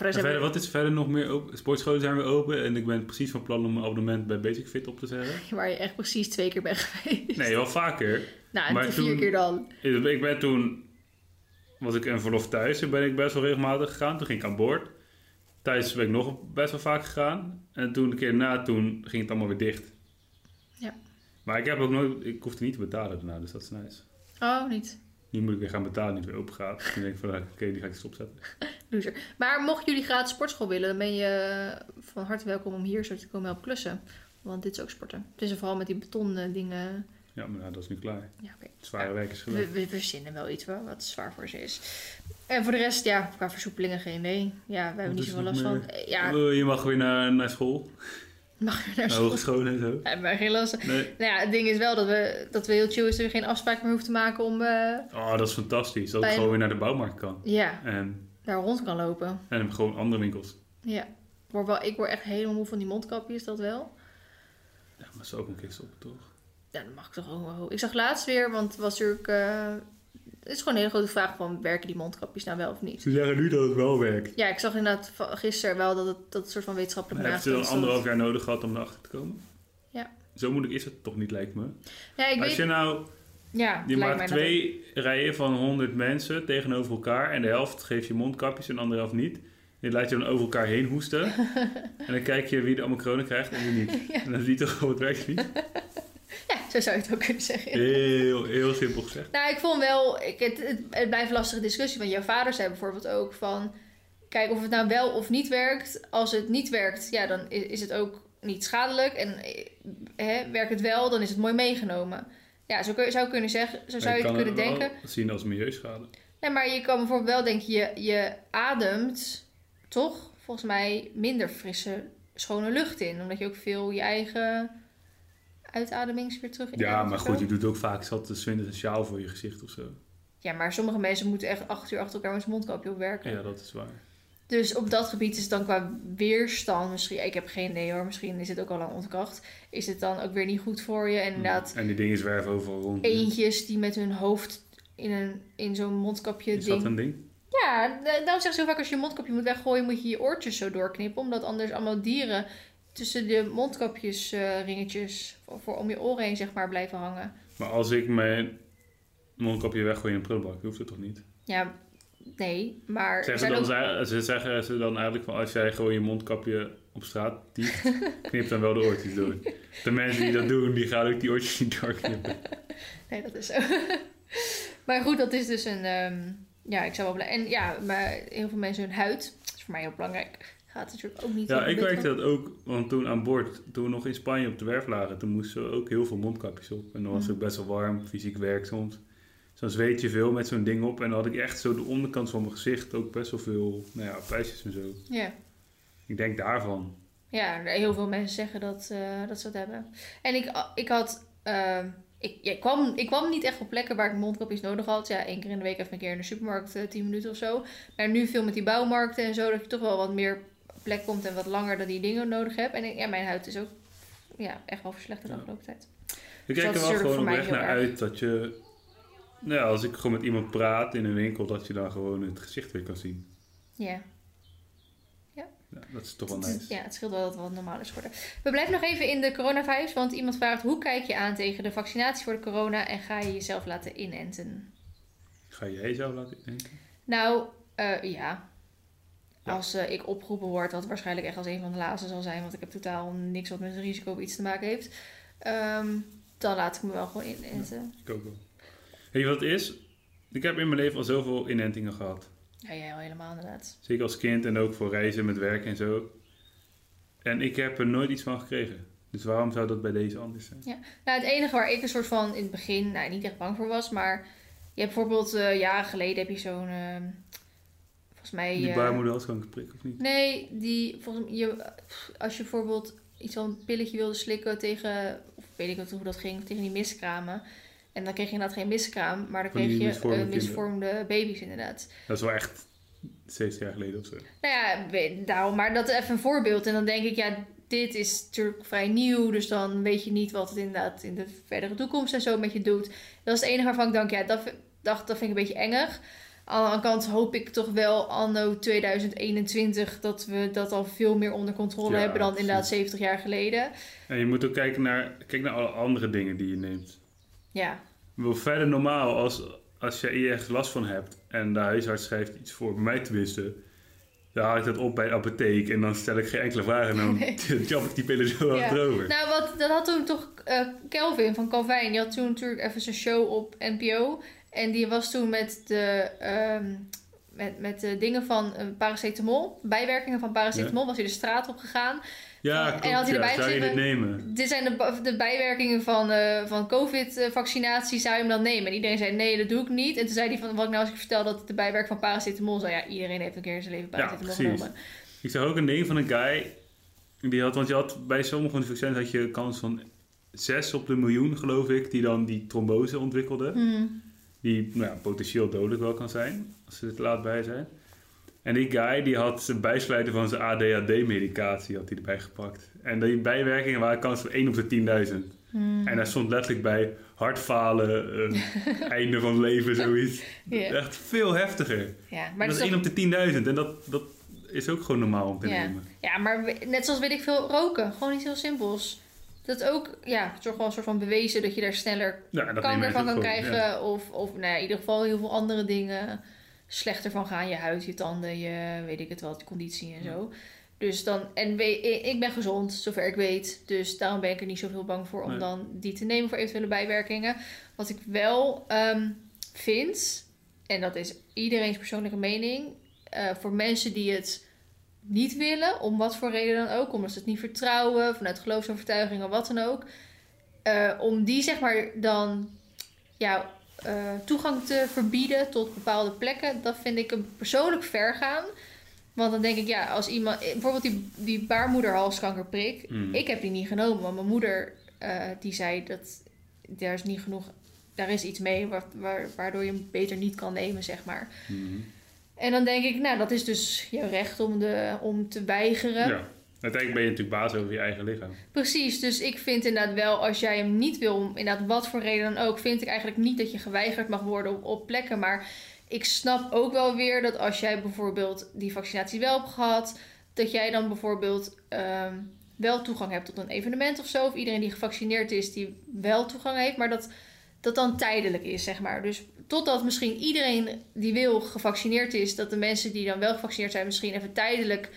En En verder, wat is verder nog meer open? Sportscholen zijn weer open. En ik ben precies van plan om mijn abonnement bij Basic Fit op te zeggen. waar je echt precies twee keer bent geweest. Nee, wel vaker. Nou, maar en vier toen- keer dan. Ik ben toen... Was ik een verlof thuis. Toen ben ik best wel regelmatig gegaan. Toen ging ik aan boord. Thuis ben ik nog best wel vaak gegaan. En toen de keer na, toen ging het allemaal weer dicht. Ja. Maar ik heb ook nooit... Ik hoefde niet te betalen daarna, dus dat is nice. Oh, niet. Nu moet ik weer gaan betalen, nu het weer open gaat. Dan denk ik van, oké, die ga ik stopzetten. Loser. Maar mochten jullie gratis sportschool willen, dan ben je van harte welkom om hier zo te komen helpen klussen. Want dit is ook sporten. Het is vooral met die beton eh, dingen. Ja, maar nou, dat is nu klaar. Ja, zware werk is gedaan. We, we verzinnen wel iets wel, wat zwaar voor ze is. En voor de rest, ja, qua versoepelingen geen idee. Ja, we hebben niet zoveel last van. Eh, Ja, Oh, je mag weer naar, naar school. Mag je naar school? hogeschool en zo. We hebben geen last. Nee. Nou ja, het ding is wel dat we, dat we heel chill is dat we geen afspraak meer hoeven te maken om eh, Oh, dat is fantastisch. Dat ik gewoon weer naar de bouwmarkt kan. ja, En, daar rond kan lopen. en gewoon andere winkels. Ja. Ik word, wel, ik word echt helemaal moe van die mondkapjes, dat wel. Ja, maar zo ook een keer stoppen, toch? Ja, dat mag ik toch ook wel. Ik zag laatst weer, want het was natuurlijk... eh, het is gewoon een hele grote vraag van, werken die mondkapjes nou wel of niet? Ze zeggen nu dat het wel werkt. Ja, ik zag inderdaad gisteren wel dat het, dat het soort van Maar wetenschappelijk hebben ze dan anderhalf jaar nodig gehad om erachter te komen? Ja. Zo moeilijk is het toch niet, lijkt me. Ja, ik Als weet... je nou, Ja, je maakt dat twee rijen van 100 mensen tegenover elkaar. En de helft geeft je mondkapjes en de andere helft niet. Je laat je dan over elkaar heen hoesten. en dan kijk je wie de Omicron krijgt en wie niet. En dan zie je toch gewoon, het werkt niet. Ja, zo zou je het ook kunnen zeggen. Heel, heel simpel gezegd. Nou, ik vond wel... Ik, het, het, het blijft een lastige discussie. Want jouw vader zei bijvoorbeeld ook van... Kijk, of het nou wel of niet werkt. Als het niet werkt, ja, dan is, is het ook niet schadelijk. En eh, hè, werkt het wel, dan is het mooi meegenomen. Ja, zo kun- zou je kunnen zeggen. Zo zou je, het kunnen denken. zien als milieuschade. Nee, maar je kan bijvoorbeeld wel denken, je, je ademt toch volgens mij minder frisse, schone lucht in. Omdat je ook veel je eigen uitademings weer terug Ja, inademt maar goed, je doet ook vaak zat de zwinders een sjaal voor je gezicht of zo. Ja, maar sommige mensen moeten echt acht uur achter elkaar met zijn mondkapje op werken. Ja, dat is waar. Dus op dat gebied is het dan qua weerstand misschien... Ik heb geen idee hoor, misschien is het ook al lang ontkracht. Is het dan ook weer niet goed voor je? En inderdaad, En die dingen zwerven overal rond. eentjes die met hun hoofd in, een, in zo'n mondkapje Is ding... dat een ding? Ja, da- daarom zeggen ze heel vaak als je je mondkapje moet weggooien, moet je je oortjes zo doorknippen. Omdat anders allemaal dieren tussen de mondkapjes eh, ringetjes voor, voor om je oren heen zeg maar blijven hangen. Maar als ik mijn mondkapje weggooi in een prullenbak, hoeft het toch niet? Ja, nee, maar Zeggen ze, dan, ook... ze zeggen ze dan eigenlijk van als jij gewoon je mondkapje op straat dicht, knip dan wel de oortjes door. De mensen die dat doen, die gaan ook die oortjes niet doorknippen. Nee, dat is zo. maar goed, dat is dus een... ehm, ja, ik zou wel blij... En ja, maar heel veel mensen hun huid, dat is voor mij heel belangrijk, gaat natuurlijk ook niet... Ja, ik van. dat ook, want toen aan boord, toen we nog in Spanje op de werf lagen, toen moesten we ook heel veel mondkapjes op. En dan was het ook best wel warm, fysiek werk soms. Dus dan zweet je veel met zo'n ding op. En dan had ik echt zo de onderkant van mijn gezicht ook best wel veel, nou ja, pijsjes en zo. Ja. Ik denk daarvan. Ja, heel veel mensen zeggen dat, eh, dat ze dat hebben. En ik, ik had. ehm, ik, ja, ik, kwam, ik kwam niet echt op plekken waar ik mondkapjes nodig had. Ja, één keer in de week even een keer in de supermarkt, eh, 10 minuten of zo. Maar nu veel met die bouwmarkten en zo, dat je toch wel wat meer plek komt en wat langer dat die dingen nodig hebt. En ik- ja, mijn huid is ook ja, echt wel verslechterd de afgelopen tijd. Ik Dus kijk er wel gewoon oprecht naar uit dat je... Nou ja, als ik gewoon met iemand praat in een winkel, dat je dan gewoon het gezicht weer kan zien. Ja. Ja, dat is toch wel nice. Ja, het scheelt wel dat het wat normaal is geworden. We blijven nog even in de coronavirus, want iemand vraagt hoe kijk je aan tegen de vaccinatie voor de corona en ga je jezelf laten inenten? Ga jij zo laten denken? Nou, eh, ja. Ja. Als eh, ik opgeroepen word, wat waarschijnlijk echt als een van de laatste zal zijn, want ik heb totaal niks wat met risico of iets te maken heeft, ehm, dan laat ik me wel gewoon inenten. Ik ook wel. Weet je wat het is? Ik heb in mijn leven al zoveel inentingen gehad. Ja, jij al helemaal inderdaad. Zeker als kind en ook voor reizen met werk en zo. En ik heb er nooit iets van gekregen. Dus waarom zou dat bij deze anders zijn? Nou, het enige waar ik een soort van in het begin, nou niet echt bang voor was, maar je hebt bijvoorbeeld eh, jaren geleden heb je zo'n, ehm, volgens mij... Die eh, baarmoederhalskankerprik of niet? Nee, die volgens mij, je, als je bijvoorbeeld iets van een pilletje wilde slikken tegen, of weet ik wat hoe dat ging, tegen die miskramen. En dan kreeg je inderdaad geen miskraam, maar dan kreeg je misvormde eh, misvormde baby's inderdaad. Dat is wel echt 70 jaar geleden of zo. Nou ja, daarom, maar dat is even een voorbeeld. En dan denk ik, ja, dit is natuurlijk vrij nieuw, dus dan weet je niet wat het inderdaad in de verdere toekomst en zo met je doet. Dat is het enige waarvan ik denk, ja, dat, vind- dacht, dat vind ik een beetje engig. Aan de andere kant hoop ik toch wel anno 2021 dat we dat al veel meer onder controle Ja, hebben dan precies. inderdaad 70 jaar geleden. En je moet ook kijken naar, kijk naar alle andere dingen die je neemt. Ja, Wel verder normaal, als, als je hier ergens last van hebt en de huisarts schrijft iets voor, bij mij tenminste, dan haal ik dat op bij de apotheek en dan stel ik geen enkele vragen en dan Nee. jab ik die pillen zo Ja. achterover. nou wat, dat had toen toch eh, Kelvin van Calvijn, die had toen natuurlijk even zijn show op NPO. En die was toen met de, ehm, met, met de dingen van eh, paracetamol, bijwerkingen van paracetamol, was hij de straat op gegaan. ja, en klopt, had hij ja. erbij Zou je dit nemen? Dit zijn de, de bijwerkingen van, eh, van COVID-vaccinatie. Zou je hem dan nemen? En iedereen zei: Nee, dat doe ik niet. En toen zei hij: van, Wat ik nou als ik vertel dat het de bijwerking van paracetamol zei. Ja, iedereen heeft een keer in zijn leven Ja, paracetamol precies. genomen. Ik zag ook een ding van een guy, die had, want je had bij sommige van die vaccins had je kans van 6 op de miljoen, geloof ik, die dan die trombose ontwikkelde. Hmm. Die nou ja, potentieel dodelijk wel kan zijn, als ze er te laat bij zijn. En die guy die had zijn bijsluiter van zijn ADHD-medicatie had hij erbij gepakt. En die bijwerkingen waren kans van 1 op de 10.000. Hmm. En daar stond letterlijk bij hartfalen, eh, einde van leven, zoiets. Echt veel heftiger. Ja, maar dat is is 1 op de 10.000 en dat, dat is ook gewoon normaal om te Ja. nemen. Ja, maar net zoals weet ik veel roken. Gewoon iets heel simpels. Dat ook, ja, het is toch wel een soort van bewezen dat je daar sneller Ja, kanker van kan krijgen. ja. Of, of nou ja, in ieder geval heel veel andere dingen slechter van gaan. Je huid, je tanden, je weet ik het wel, je conditie en zo. Dus dan, en we, ik ben gezond, zover ik weet. Dus daarom ben ik er niet zoveel bang voor om Nee. dan die te nemen voor eventuele bijwerkingen. Wat ik wel ehm, vind, en dat is iedereen's persoonlijke mening. eh, voor mensen die het niet willen, om wat voor reden dan ook, omdat ze het niet vertrouwen, vanuit geloofsovertuiging of wat dan ook. eh, om die zeg maar dan ja, eh, toegang te verbieden tot bepaalde plekken, dat vind ik een persoonlijk ver gaan. Want dan denk ik, ja, als iemand, bijvoorbeeld die, die baarmoederhalskankerprik, Mm. ik heb die niet genomen, want mijn moeder eh, die zei dat daar is niet genoeg, daar is iets mee wa- waar, waardoor je hem beter niet kan nemen, zeg maar. Mhm. En dan denk ik, nou, dat is dus je recht om, de, om te weigeren. Ja. Uiteindelijk ben je natuurlijk baas over je eigen lichaam. Precies, dus ik vind inderdaad wel, als jij hem niet wil, inderdaad wat voor reden dan ook, vind ik eigenlijk niet dat je geweigerd mag worden op, op plekken. Maar ik snap ook wel weer dat als jij bijvoorbeeld die vaccinatie wel hebt gehad, dat jij dan bijvoorbeeld ehm, wel toegang hebt tot een evenement of zo. Of iedereen die gevaccineerd is, die wel toegang heeft, maar dat dat dan tijdelijk is, zeg maar. Dus totdat misschien iedereen die wil gevaccineerd is, dat de mensen die dan wel gevaccineerd zijn, misschien even tijdelijk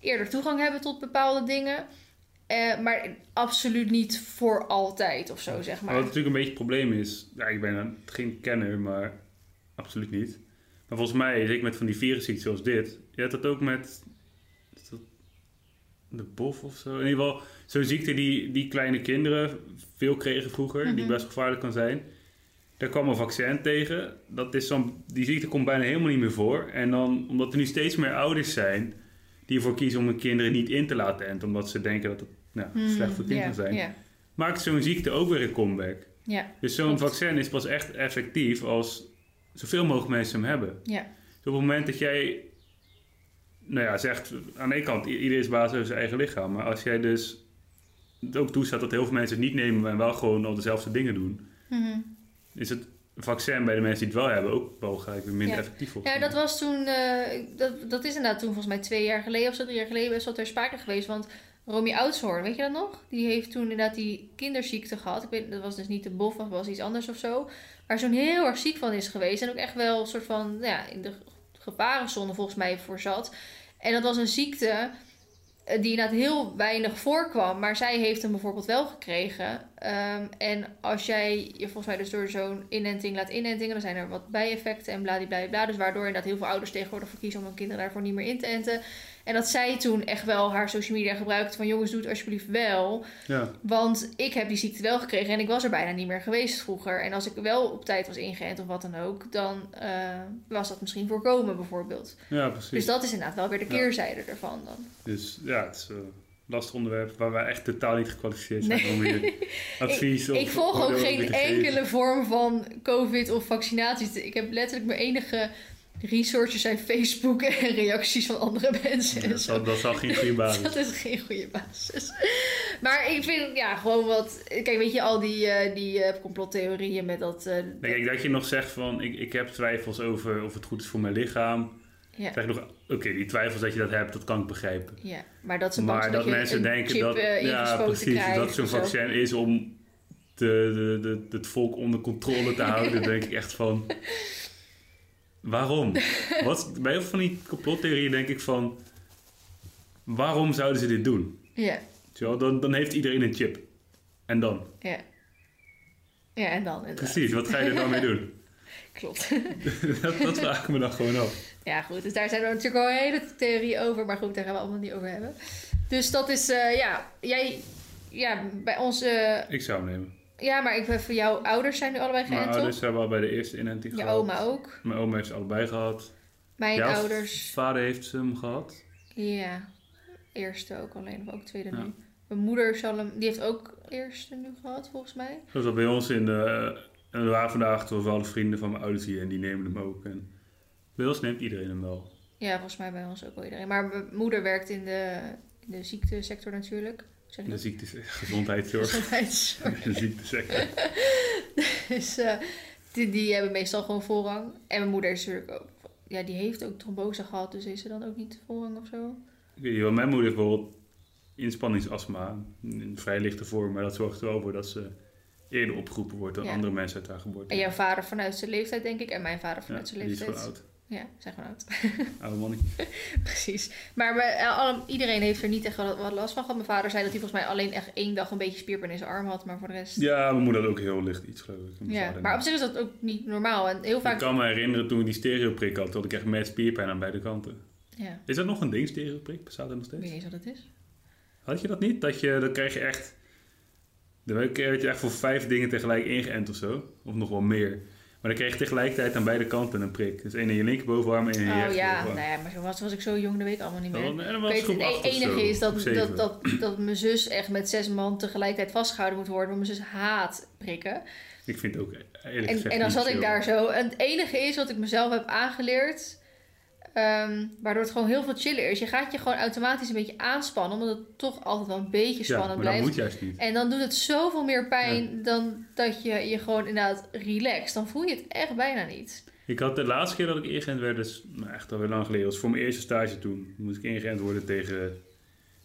eerder toegang hebben tot bepaalde dingen. Eh, maar absoluut niet voor altijd of zo, zeg Maar wat natuurlijk een beetje het probleem is, ja, ik ben een- geen kenner, maar absoluut niet. Maar volgens mij, zeker met van die virusziekten zoals dit, je hebt dat ook met de bof of zo. In ieder geval, zo'n ziekte die, die kleine kinderen veel kregen vroeger, die Mhm. best gevaarlijk kan zijn. Daar kwam een vaccin tegen. Dat is zo'n, die ziekte komt bijna helemaal niet meer voor. En dan, omdat er nu steeds meer ouders zijn die ervoor kiezen om hun kinderen niet in te laten enten, omdat ze denken dat het nou, Hmm, slecht voor het kind ja, kan zijn maakt zo'n ziekte ook weer een comeback. Dus zo'n vaccin is pas echt effectief als zoveel mogelijk mensen hem hebben. Dus op het moment dat jij, nou ja, zegt aan de ene kant, iedereen is baas over zijn eigen lichaam. Maar als jij dus het ook toestaat dat heel veel mensen het niet nemen en wel gewoon al dezelfde dingen doen, Mhm. Is het vaccin bij de mensen die het wel hebben ook wel gelijk weer minder Ja. effectief volgens Ja, dat was toen, eh, dat, dat is inderdaad toen volgens mij twee jaar geleden of zo, drie jaar geleden best wel ter sprake geweest. Want Romy Oudshoorn, weet je dat nog? Die heeft toen inderdaad die kinderziekte gehad. Ik weet, dat was dus niet de bof, dat was iets anders of zo. Waar zo'n heel erg ziek van is geweest. En ook echt wel een soort van, nou ja, in de gevarenzone volgens mij voor zat. En dat was een ziekte die inderdaad heel weinig voorkwam. Maar zij heeft hem bijvoorbeeld wel gekregen. Ehm, en als jij je volgens mij dus door zo'n inenting laat inentingen, dan zijn er wat bijeffecten en bladibladibla. Dus waardoor inderdaad heel veel ouders tegenwoordig voor kiezen om hun kinderen daarvoor niet meer in te enten. En dat zij toen echt wel haar social media gebruikte van jongens, doe het alsjeblieft wel. Ja, Want ik heb die ziekte wel gekregen en ik was er bijna niet meer geweest vroeger. En als ik wel op tijd was ingeënt of wat dan ook, dan eh, was dat misschien voorkomen bijvoorbeeld. ja, precies. Dus dat is inderdaad wel weer de Ja. keerzijde ervan dan. Dus ja, het is een lastig onderwerp waar wij echt totaal niet gekwalificeerd zijn Nee. om hier advies Ik of volg ook geen enkele vorm van COVID of vaccinaties. Ik heb letterlijk mijn enige resources zijn Facebook en reacties van andere mensen. Ja, dat, zo. dat zal geen goede basis Dat is geen goede basis. Maar ik vind, ja, gewoon wat... Kijk, weet je, al die, eh, die eh, complottheorieën met dat... eh, Nee, kijk, dat je nog zegt van ik, ik heb twijfels over of het goed is voor mijn lichaam. ja, Zeg nog, oké, die twijfels dat je dat hebt, dat kan ik begrijpen. ja, maar dat ze Maar dat, je mensen een denken chip dat, ja, precies, krijgt dat zo'n zo. vaccin is om de, de, de, het volk onder controle te houden, denk ik echt van, waarom? Wat, bij heel veel van die complottheorieën denk ik van, waarom zouden ze dit doen? Ja, wel, Dan, dan heeft iedereen een chip. En dan? ja. Ja, en dan inderdaad. Precies, wat ga je er dan mee doen? Klopt. dat, dat vraag ik me dan gewoon af. Ja, goed. Dus daar zijn er natuurlijk al hele theorieën over. Maar goed, daar gaan we allemaal niet over hebben. Dus dat is, eh, ja, jij, ja, bij ons, eh, Ik zou hem nemen. Ja, maar ik ben voor jouw ouders zijn nu allebei Mijn geënt, ouders toch? hebben al bij de eerste inenting Je gehad. oma ook. Mijn oma heeft ze allebei gehad. Mijn Jouw ouders, vader heeft ze hem gehad. ja, eerste ook alleen, of ook tweede Ja. nu. Mijn moeder zal hem, die heeft ook eerste nu gehad, volgens mij. Dat bij ons in de... En er waren vandaag toch wel de vrienden van mijn ouders hier en die nemen hem ook. En bij ons neemt iedereen hem wel. Ja, volgens mij bij ons ook wel iedereen. Maar mijn moeder werkt in de, in de ziektesector natuurlijk. De dat? ziektes, gezondheidszorg. Gezondheidszorg. De ziektesector. Dus eh, die, die hebben meestal gewoon voorrang. En mijn moeder is natuurlijk ook... Ja, die heeft ook trombose gehad, dus is ze dan ook niet voorrang of zo? Ik weet niet, mijn moeder heeft bijvoorbeeld inspanningsastma. In vrij lichte vorm, maar dat zorgt er wel voor dat ze eerder opgeroepen wordt dan Ja. andere mensen uit haar geboorte. En jouw vader vanuit zijn leeftijd, denk ik. En mijn vader ja, vanuit zijn die is leeftijd. oud. Ja, zijn gewoon oud. Oude mannetje. Precies. Maar eh, iedereen heeft er niet echt wat, last van gehad. Mijn vader zei dat hij volgens mij alleen echt één dag een beetje spierpijn in zijn arm had. Maar voor de rest... Ja, mijn moeder had ook heel licht iets, geloof ik. Mijn Ja, maar op zich is dat ook niet normaal. En heel vaak... Ik kan me herinneren toen ik die stereoprik had, had ik echt met spierpijn aan beide kanten. Ja, Is dat nog een ding, stereoprik? Bestaat dat nog ik weet steeds? niet eens wat het is. Had je dat niet? Dat je, dan krijg je echt... Dan werd je echt voor vijf dingen tegelijk ingeënt of zo. Of nog wel meer. Maar dan kreeg je tegelijkertijd aan beide kanten een prik. Dus één in je linkerbovenarm en één in je Oh ja, nou ja, maar zo was, was ik zo jong, dat weet ik allemaal niet meer. Was- en Ik was weet, het enige zo, is dat, dat, dat, dat mijn zus echt met zes man tegelijkertijd vastgehouden moet worden. Want mijn zus haat prikken. Ik vind het ook eerlijk En, gezegd en dan zat ik daar zo. En het enige is wat ik mezelf heb aangeleerd. Ehm, waardoor het gewoon heel veel chiller is. Je gaat je gewoon automatisch een beetje aanspannen. Omdat het toch altijd wel een beetje Ja, spannend dat blijft. moet juist niet. En dan doet het zoveel meer pijn dan dat je je gewoon inderdaad relaxt. Dan voel je het echt bijna niet. Ik had de laatste keer dat ik ingeënt werd, dus nou, echt alweer lang geleden, was voor mijn eerste stage toen. Moest ik ingeënt worden tegen,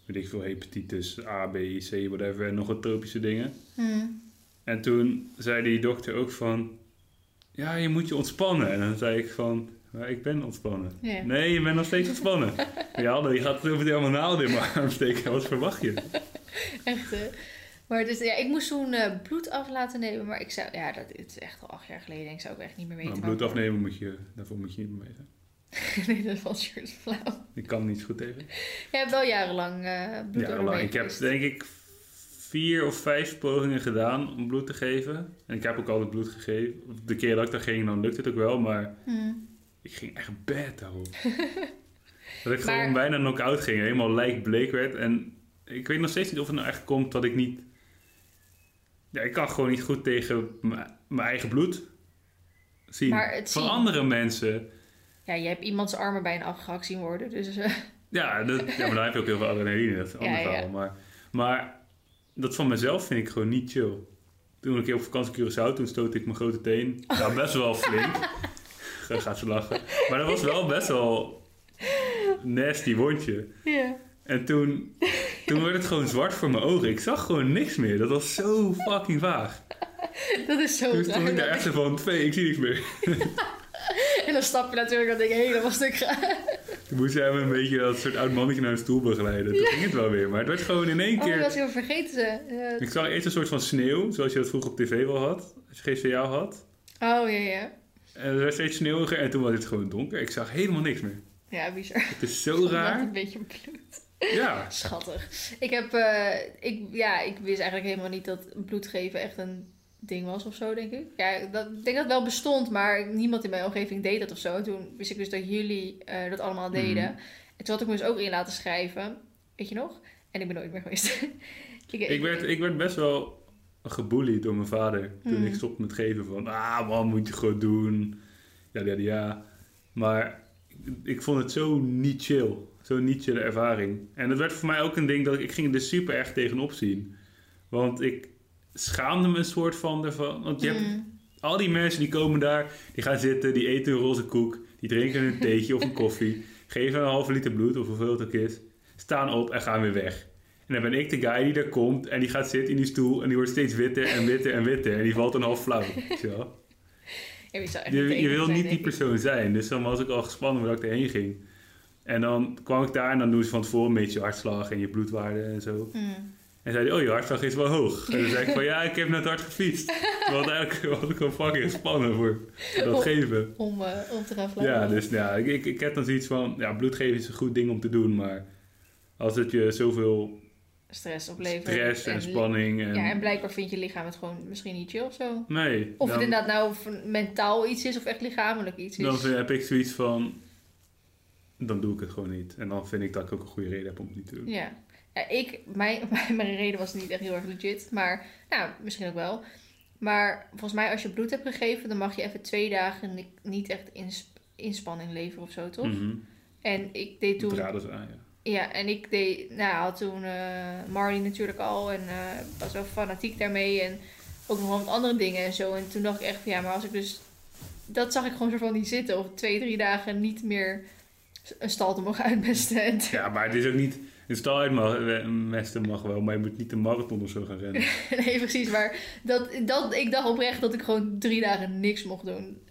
weet ik veel, hepatitis A, B, C, whatever, en nog wat tropische dingen. En toen zei die dokter ook van, ja, je moet je ontspannen. En dan zei ik van, maar ik ben ontspannen. Ja. Nee, je bent nog steeds ontspannen. ja, je gaat over helemaal naalden in mijn arm steken. Wat verwacht je? Echt, hè? Maar dus, ja, ik moest toen eh, bloed af laten nemen. Maar ik zou, ja, dat het is echt al acht jaar geleden. Ik zou ook echt niet meer weten. Nou, bloed afnemen moet je, daarvoor moet je niet meer weten. nee, dat valt shirt flauw. Ik kan niet goed tegen. Je hebt wel jarenlang eh bloed Ja, over lang. mee Ik heb denk ik vier of vijf pogingen gedaan om bloed te geven. En ik heb ook altijd bloed gegeven. De keer dat ik daar ging, dan lukt het ook wel. Maar Hmm. Ik ging echt bad daarop. dat ik Maar- gewoon bijna knock-out ging. Helemaal lijkbleek werd. En ik weet nog steeds niet of het nou echt komt dat ik niet... Ja, ik kan gewoon niet goed tegen mijn eigen bloed zien. Maar het Van zien- andere mensen... Ja, je hebt iemands armen bijna afgehakt zien worden. Dus eh, Ja, dat, ja, maar dan heb je ook heel veel adrenaline. Dat is een Ja. Maar, maar dat van mezelf vind ik gewoon niet chill. Toen ik op vakantie Curaçao, toen stootte ik mijn grote teen. Ja, best wel flink. Ga- Gaat ze lachen. Maar dat was wel best wel nasty wondje. ja. En toen, toen werd het gewoon zwart voor mijn ogen. Ik zag gewoon niks meer. Dat was zo fucking vaag. dat is zo Toen stond ik daar echt van, twee, ik zie niks meer. En dan stap je natuurlijk dat ding helemaal stuk gaan. Toen moest jij me een beetje dat soort oud mannetje naar een stoel begeleiden. Toen ging het wel weer. Maar het werd gewoon in één Oh, keer... dat was ik even vergeten. Eh, Ik zag eerst een soort van sneeuw, zoals je dat vroeger op tv wel had. Als je GCA had. oh, ja, ja. En het werd steeds sneeuwiger en toen was het gewoon donker. Ik zag helemaal niks meer. Ja, bizar. Het is zo raar. Een beetje bloed. Ja. Schattig. Ik heb, eh, ik, ja, ik wist eigenlijk helemaal niet dat bloed geven echt een ding was of zo, denk ik. Ja, dat, ik denk dat het wel bestond, maar niemand in mijn omgeving deed dat of zo. En toen wist ik dus dat jullie eh, dat allemaal deden. Mhm. En toen had ik me dus ook in laten schrijven. Weet je nog? En ik ben nooit meer geweest. ik, Ik werd, ik werd best wel gebullied door mijn vader toen Hmm. ik stopte met geven van... Ah man, moet je gewoon doen. Ja, ja, ja. Maar ik vond het zo niet chill. Zo'n niet chille ervaring. En dat werd voor mij ook een ding dat ik, ik ging er dus super erg tegenop zien. Want ik schaamde me een soort van ervan. Want je hebt Mm. Al die mensen die komen daar, die gaan zitten, die eten een roze koek, die drinken een theetje of een koffie, geven een halve liter bloed of hoeveel het ook is, staan op en gaan weer weg. En dan ben ik de guy die daar komt en die gaat zitten in die stoel en die wordt steeds witter en witter en witter en die valt dan half flauw. je. Ja, je, wil niet die persoon zijn, dus dan was ik al gespannen waar ik erheen ging. En dan kwam ik daar en dan doen ze van tevoren een beetje je hartslag en je bloedwaarde en zo. Mm. En zei hij, oh je hartslag is wel hoog. En dan zei ik van, ja ik heb net hard gefietst. Want eigenlijk was ik gewoon fucking gespannen voor dat geven. Om, eh, om te gaan vliegen. Ja, dus ja, ik, ik, ik heb dan zoiets van, ja, bloedgeven is een goed ding om te doen, maar als het je zoveel Stress opleveren. stress en spanning en... Ja, en blijkbaar vindt je lichaam het gewoon misschien niet chill of zo. nee, Of dan, het inderdaad nou mentaal iets is of echt lichamelijk iets is. dan heb ik zoiets van, dan doe ik het gewoon niet. En dan vind ik dat ik ook een goede reden heb om het niet te doen. Ja. ja ik, mijn, mijn reden was niet echt heel erg legit. Maar, nou, misschien ook wel. Maar volgens mij als je bloed hebt gegeven, dan mag je even twee dagen ni- niet echt ins- inspanning leveren of zo, toch? Mhm. En ik deed toen... Draden aan, ja. Ja, en ik deed, nou, had toen eh Marley natuurlijk al en eh, was wel fanatiek daarmee en ook nog wel wat andere dingen en zo. En toen dacht ik echt van ja, maar als ik dus, dat zag ik gewoon zo van niet zitten of twee, drie dagen niet meer een stal te mogen uitmesten. En Ja, maar het is ook niet... Een stal uitmesten mag wel, maar je moet niet een marathon of zo gaan rennen. nee, precies, maar dat, dat, ik dacht oprecht dat ik gewoon drie dagen niks mocht doen.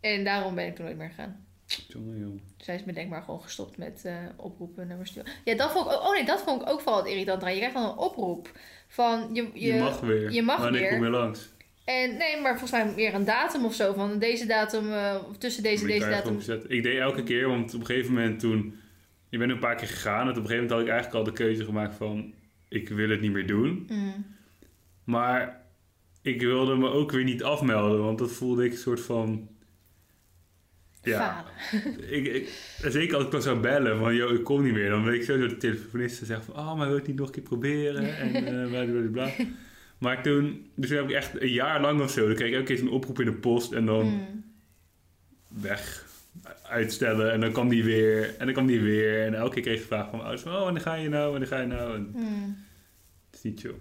En daarom ben ik toen nooit meer gegaan. Jongen, jongen. Zij is me denk maar gewoon gestopt met eh, oproepen nummers. Ja, dat vond ik ook, oh nee, dat vond ik ook vooral irritant. Je krijgt dan een oproep van je, je, Je, mag weer. je mag Wanneer weer. kom je langs? En nee, maar volgens mij meer een datum of zo. Van deze datum, of tussen deze ik deze datum. Ik deed elke keer, want op een gegeven moment toen... Ik ben een paar keer gegaan en op een gegeven moment had ik eigenlijk al de keuze gemaakt van... Ik wil het niet meer doen. Mm. Maar ik wilde me ook weer niet afmelden, want dat voelde ik een soort van... Ja, ik, ik, zeker als ik dan zou bellen van, joh, ik kom niet meer. Dan weet ik zo door de telefonist te zeggen van, oh, maar wil je het niet nog een keer proberen? En eh bla, bla. Maar toen, dus toen heb ik echt een jaar lang of zo, dan kreeg ik elke keer zo'n oproep in de post en dan Mm. weg, uitstellen en dan kwam die weer en dan kwam die weer. En elke keer kreeg ik de vraag van mijn ouders van, oh, wanneer ga je nou, wanneer ga je nou? En Mm. het is niet chill.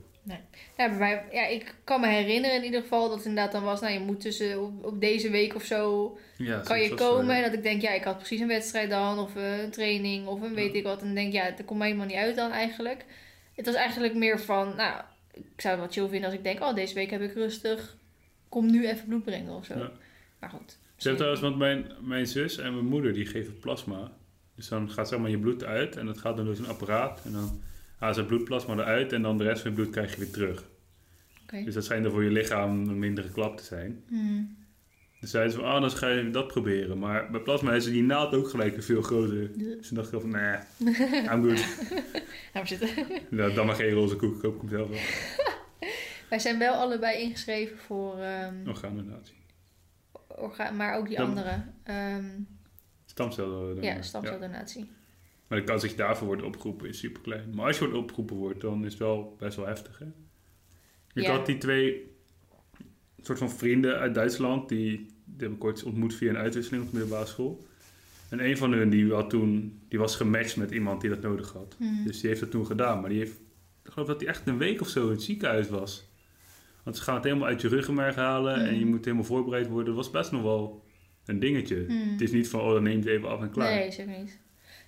Ja, bij mij, ja, ik kan me herinneren in ieder geval dat het inderdaad dan was, nou je moet tussen op, op deze week of zo Ja, kan je komen. En dat ik denk, ja, ik had precies een wedstrijd dan of eh, een training of een weet Ja. ik wat. En denk ja, dat komt mij helemaal niet uit dan eigenlijk. Het was eigenlijk meer van, nou, ik zou het wel chill vinden als ik denk, oh, deze week heb ik rustig, kom nu even bloed brengen of zo. Ja. Maar goed. Ze hebben trouwens, want mijn, mijn zus en mijn moeder die geven plasma. Dus dan gaat zeg maar je bloed uit en dat gaat dan door zo'n apparaat. En dan halen ze bloedplasma eruit en dan de rest van het bloed krijg je weer terug. Dus dat schijnt dan voor je lichaam een mindere klap te zijn. Hmm. Dus zeiden ze van, ah, dan ga je dat proberen. Maar bij plasma is die naald ook gelijk weer veel groter. Dus toen dacht ik van, nee, I'm good. Gaan we zitten. Nou, dan maar geen roze koek, koop ik hem zelf wel. Wij zijn wel allebei ingeschreven voor ehm Orgaandonatie. orgaan, maar ook die Dan- andere. ehm, Stamcellen. ja, stamceldonatie. Maar de kans dat je daarvoor wordt opgeroepen is super klein. Maar als je wordt opgeroepen wordt, dan is het wel best wel heftig. Hè? Ik Ja. had die twee soort van vrienden uit Duitsland, die, die heb ik ooit ontmoet via een uitwisseling op de middelbare school. En een van hun die, had toen, die was gematcht met iemand die dat nodig had. Hmm. Dus die heeft dat toen gedaan. Maar die heeft, ik geloof dat hij echt een week of zo in het ziekenhuis was. Want ze gaan het helemaal uit je ruggenmerg halen en Hmm. je moet helemaal voorbereid worden. Dat was best nog wel een dingetje. Hmm. Het is niet van, oh dan neem je het even af en klaar. Nee, zeker niet.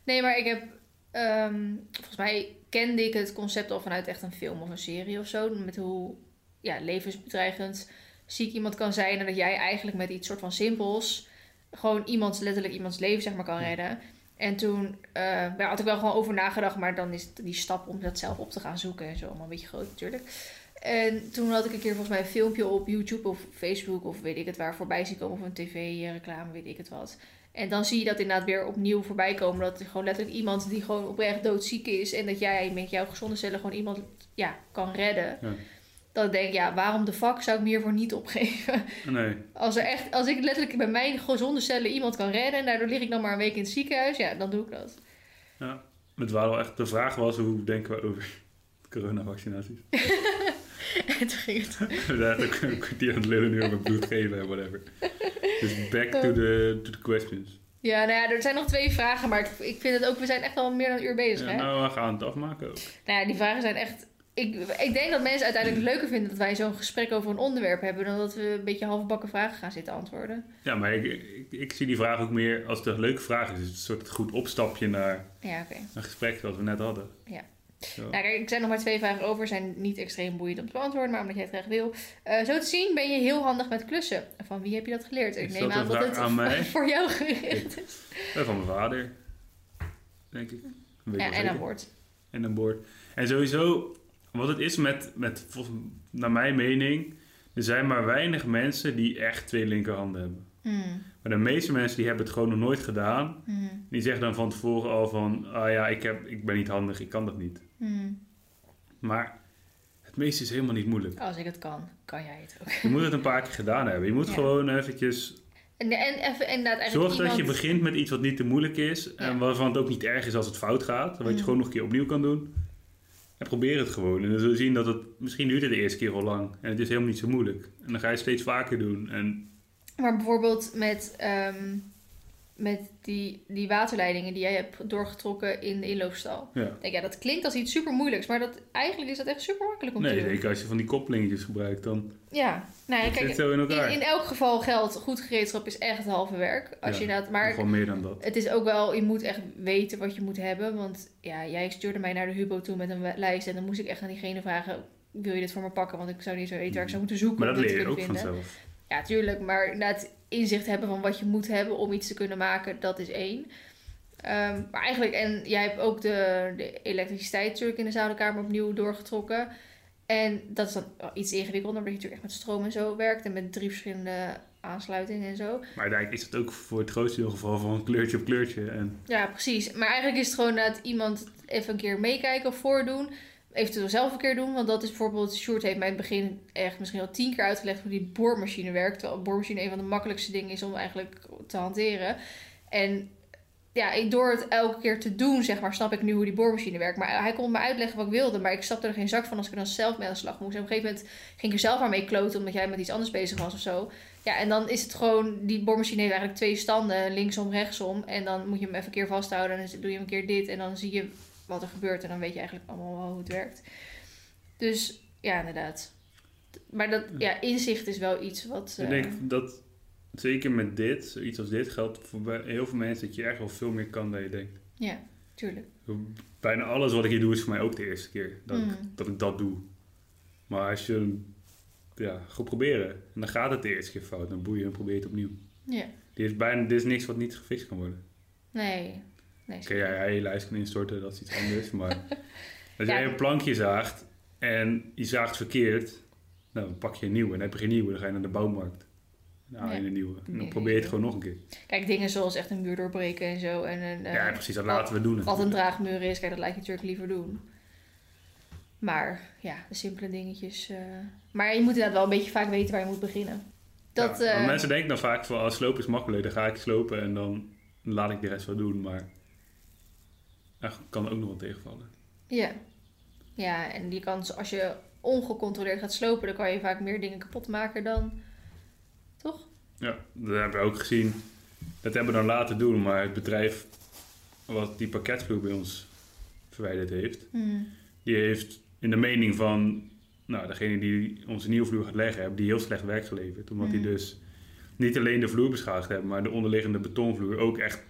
Nee, maar ik heb... ehm, volgens mij kende ik het concept al vanuit echt een film of een serie of zo. Met hoe ja, levensbedreigend ziek iemand kan zijn. En dat jij eigenlijk met iets soort van simpels... gewoon iemands, letterlijk iemands leven zeg maar kan redden. En toen daar had ik wel gewoon over nagedacht. Maar dan is die stap om dat zelf op te gaan zoeken en zo. Allemaal een beetje groot natuurlijk. En toen had ik een keer volgens mij een filmpje op YouTube of Facebook of weet ik het waar voorbij zien komen. Of een tv-reclame, weet ik het wat. En dan zie je dat inderdaad weer opnieuw voorbij komen. Dat er gewoon letterlijk iemand die gewoon oprecht doodziek is. En dat jij met jouw gezonde cellen gewoon iemand ja, kan redden. Ja. Dat ik denk, ja, waarom de fuck zou ik me hiervoor niet opgeven? Nee. Als, er echt, als ik letterlijk bij mijn gezonde cellen iemand kan redden. En daardoor lig ik dan maar een week in het ziekenhuis. Ja, dan doe ik dat. Ja, het waren wel echt, de vraag was hoe denken we over coronavaccinaties. en toen ging het. We zijn een kwartier aan het lullen nu over bloed geven en whatever. Dus back to the, to the questions. Ja, nou ja, er zijn nog twee vragen. Maar ik, ik vind het ook, we zijn echt al meer dan een uur bezig. Ja, hè? nou, we gaan het afmaken ook. Nou ja, die vragen zijn echt. Ik, ik denk dat mensen uiteindelijk leuker vinden dat wij zo'n gesprek over een onderwerp hebben. dan dat we een beetje halfbakken vragen gaan zitten antwoorden. Ja, maar ik, ik, ik zie die vraag ook meer als het een leuke vraag is. Het is een soort goed opstapje naar Ja, oké. een gesprek zoals we net hadden. Ja. Zo. Nou, kijk, er zijn nog maar twee vragen over. Zijn niet extreem boeiend om te beantwoorden, maar omdat jij het graag wil. Eh, zo te zien ben je heel handig met klussen. Van wie heb je dat geleerd? Ik neem aan dat het aan voor jou gericht is. En van mijn vader, denk ik. Weet ik Ja, en aan boord. en een boord. En sowieso, wat het is met, met naar mijn mening, er zijn maar weinig mensen die echt twee linkerhanden hebben. Hmm, Maar de meeste mensen die hebben het gewoon nog nooit gedaan. hmm, Die zeggen dan van tevoren al van, ah ja, ik, heb, ik ben niet handig, ik kan dat niet. hmm. Maar het meeste is helemaal niet moeilijk. Als ik het kan, kan jij het ook. Je moet het een paar keer gedaan hebben. Je moet Ja. gewoon eventjes... En, en even inderdaad Zorg dat iemand... je begint met iets wat niet te moeilijk is. En waarvan het ook niet erg is als het fout gaat. Wat je Mm. gewoon nog een keer opnieuw kan doen. En probeer het gewoon. En dan zul je zien dat het... Misschien duurt het de eerste keer al lang. En het is helemaal niet zo moeilijk. En dan ga je het steeds vaker doen. En Maar bijvoorbeeld met, ehm, met die, die waterleidingen die jij hebt doorgetrokken in de inloopstal. ja. Denk, ja, dat klinkt als iets super moeilijks, maar dat, eigenlijk is dat echt super makkelijk om Nee, te doen. zeker als je van die koppelingetjes gebruikt. Dan Ja, nou ja, kijk, in elkaar. in, in elk geval geldt, goed gereedschap is echt het halve werk. Als Ja, je maar Gewoon meer dan dat. het is ook wel, je moet echt weten wat je moet hebben. Want ja, jij stuurde mij naar de Hubo toe met een lijst en dan moest ik echt aan diegene vragen, wil je dit voor me pakken? Want ik zou niet zo weten waar ik zou moeten zoeken Maar dat leer je ook vinden. vanzelf. Ja, tuurlijk. Maar inderdaad, inzicht hebben van wat je moet hebben om iets te kunnen maken, dat is één. Ehm, maar eigenlijk, en jij hebt ook de, de elektriciteit natuurlijk in de zoudenkamer opnieuw doorgetrokken. En dat is dan iets ingewikkelder, omdat je natuurlijk echt met stroom en zo werkt. En met drie verschillende aansluitingen en zo. Maar uiteindelijk is het ook voor het grootste deel geval van kleurtje op kleurtje. En Ja, precies. Maar eigenlijk is het gewoon dat iemand even een keer meekijken of voordoen. Eventueel zelf een keer doen. Want dat is bijvoorbeeld, Sjoerd heeft mij in het begin echt misschien al tien keer uitgelegd hoe die boormachine werkt. Terwijl boormachine een van de makkelijkste dingen is om eigenlijk te hanteren. En ja, door het elke keer te doen, zeg maar, snap ik nu hoe die boormachine werkt. Maar hij kon me uitleggen wat ik wilde, maar ik snapte er geen zak van als ik dan zelf mee aan de slag moest. En op een gegeven moment ging ik er zelf maar mee kloten, omdat jij met iets anders bezig was of zo. Ja, en dan is het gewoon, die boormachine heeft eigenlijk twee standen, linksom, rechtsom. En dan moet je hem even een keer vasthouden en dan doe je hem een keer dit. En dan zie je wat er gebeurt en dan weet je eigenlijk allemaal wel hoe het werkt. Dus ja, inderdaad. Maar dat, ja, inzicht is wel iets wat... Ik eh, denk dat zeker met dit, zoiets als dit, geldt voor heel veel mensen dat je echt wel veel meer kan dan je denkt. ja, tuurlijk. Bijna alles wat ik hier doe is voor mij ook de eerste keer dat, ik, Mm. dat ik dat doe. Maar als je ja, gaat proberen en dan gaat het de eerste keer fout, dan boeien en probeer je het opnieuw. Ja, Dit is, bijna, dit is niks wat niet gefixt kan worden. nee. Nee Oké, ja, je lijst kan instorten, dat is iets anders. Maar als jij een plankje zaagt en je zaagt verkeerd, nou, dan pak je een nieuwe. En heb je geen nieuwe, dan ga je naar de bouwmarkt. Dan haal je een nieuwe. En dan probeer je het gewoon nog een keer. Kijk, dingen zoals echt een muur doorbreken en zo. En een, eh, ja, precies, dat laten we doen. wat een draagmuur is, kijk, dat lijkt je natuurlijk liever doen. Maar ja, de simpele dingetjes. eh. Maar je moet inderdaad wel een beetje vaak weten waar je moet beginnen. Dat, Ja, eh, mensen denken dan vaak van, als slopen is makkelijk, dan ga ik slopen en dan laat ik de rest wel doen. Maar kan ook nog wel tegenvallen. Ja. Ja, en die kan, als je ongecontroleerd gaat slopen, dan kan je vaak meer dingen kapot maken dan. Toch? Ja, dat hebben we ook gezien. Dat hebben we dan laten doen, maar het bedrijf wat die pakketvloer bij ons verwijderd heeft, Hmm. die heeft in de mening van nou, degene die onze nieuwe vloer gaat leggen, hebben die heel slecht werk geleverd. Omdat die Mm. dus niet alleen de vloer beschadigd hebben, maar de onderliggende betonvloer ook echt.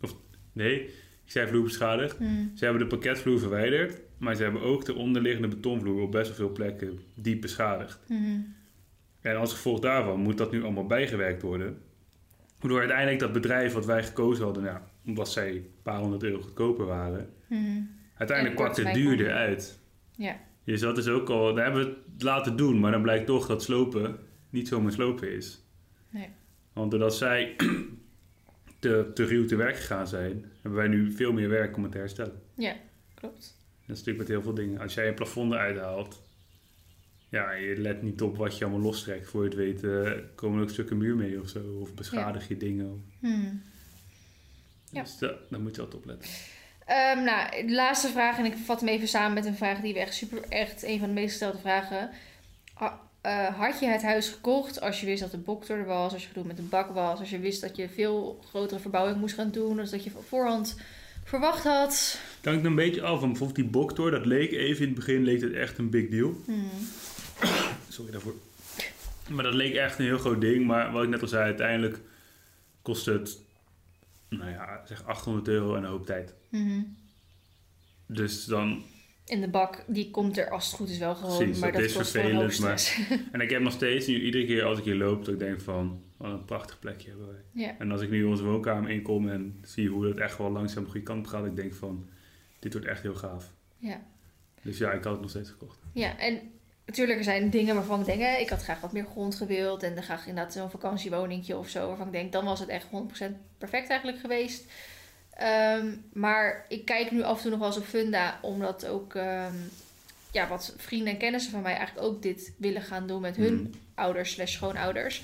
Of nee, ik zei vloer beschadigd. Hmm. Ze hebben de pakketvloer verwijderd, maar ze hebben ook de onderliggende betonvloer op best wel veel plekken diep beschadigd. Hmm. En als gevolg daarvan moet dat nu allemaal bijgewerkt worden. Waardoor uiteindelijk dat bedrijf wat wij gekozen hadden, ja, omdat zij een paar honderd euro goedkoper waren, Hmm. uiteindelijk En pakt het duurder uit. Ja. Dus dat is ook al, daar hebben we het laten doen, maar dan blijkt toch dat slopen niet zomaar slopen is. Nee. Want doordat zij te, te ruw te werk gegaan zijn, hebben wij nu veel meer werk om het te herstellen. Ja, klopt. Dat is natuurlijk met heel veel dingen. Als jij een plafond eruit haalt, ja, je let niet op wat je allemaal lostrekt. Voor je het weet eh, komen er ook stukken muur mee of zo. Of beschadig je dingen. Hmm. Ja. Dus dat, daar moet je altijd op letten. Ehm, nou, de laatste vraag, en ik vat hem even samen met een vraag die we echt super, echt een van de meest gestelde vragen. Eh, had je het huis gekocht als je wist dat de bok er was, als je gedoe met de bak was, als je wist dat je veel grotere verbouwing moest gaan doen, dus dat je op voorhand verwacht had? Het hangt een beetje af. Want bijvoorbeeld die boktor, dat leek even in het begin leek het echt een big deal. Hmm. Sorry daarvoor. Maar dat leek echt een heel groot ding. Maar wat ik net al zei, uiteindelijk kost het, nou ja, zeg 800 euro en een hoop tijd. Mhm. Dus dan En de bak, die komt er als het goed is wel gewoon, Precies, maar dat dat, is vervelend, stress. En ik heb nog steeds nu iedere keer als ik hier loop, dat ik denk van, wat een prachtig plekje hebben wij. Ja. En als ik nu onze woonkamer inkom en zie hoe dat echt wel langzaam de goede kant op gaat, ik denk van, dit wordt echt heel gaaf. Ja. Dus ja, ik had het nog steeds gekocht. Ja, en natuurlijk er zijn dingen waarvan ik denk, hè, ik had graag wat meer grond gewild. En dan graag inderdaad zo'n vakantiewoningje of zo. Waarvan ik denk, dan was het echt 100% perfect eigenlijk geweest. Ehm, maar ik kijk nu af en toe nog wel eens op Funda. Omdat ook ehm, ja, wat vrienden en kennissen van mij eigenlijk ook dit willen gaan doen met hun Mm. ouders slash schoonouders.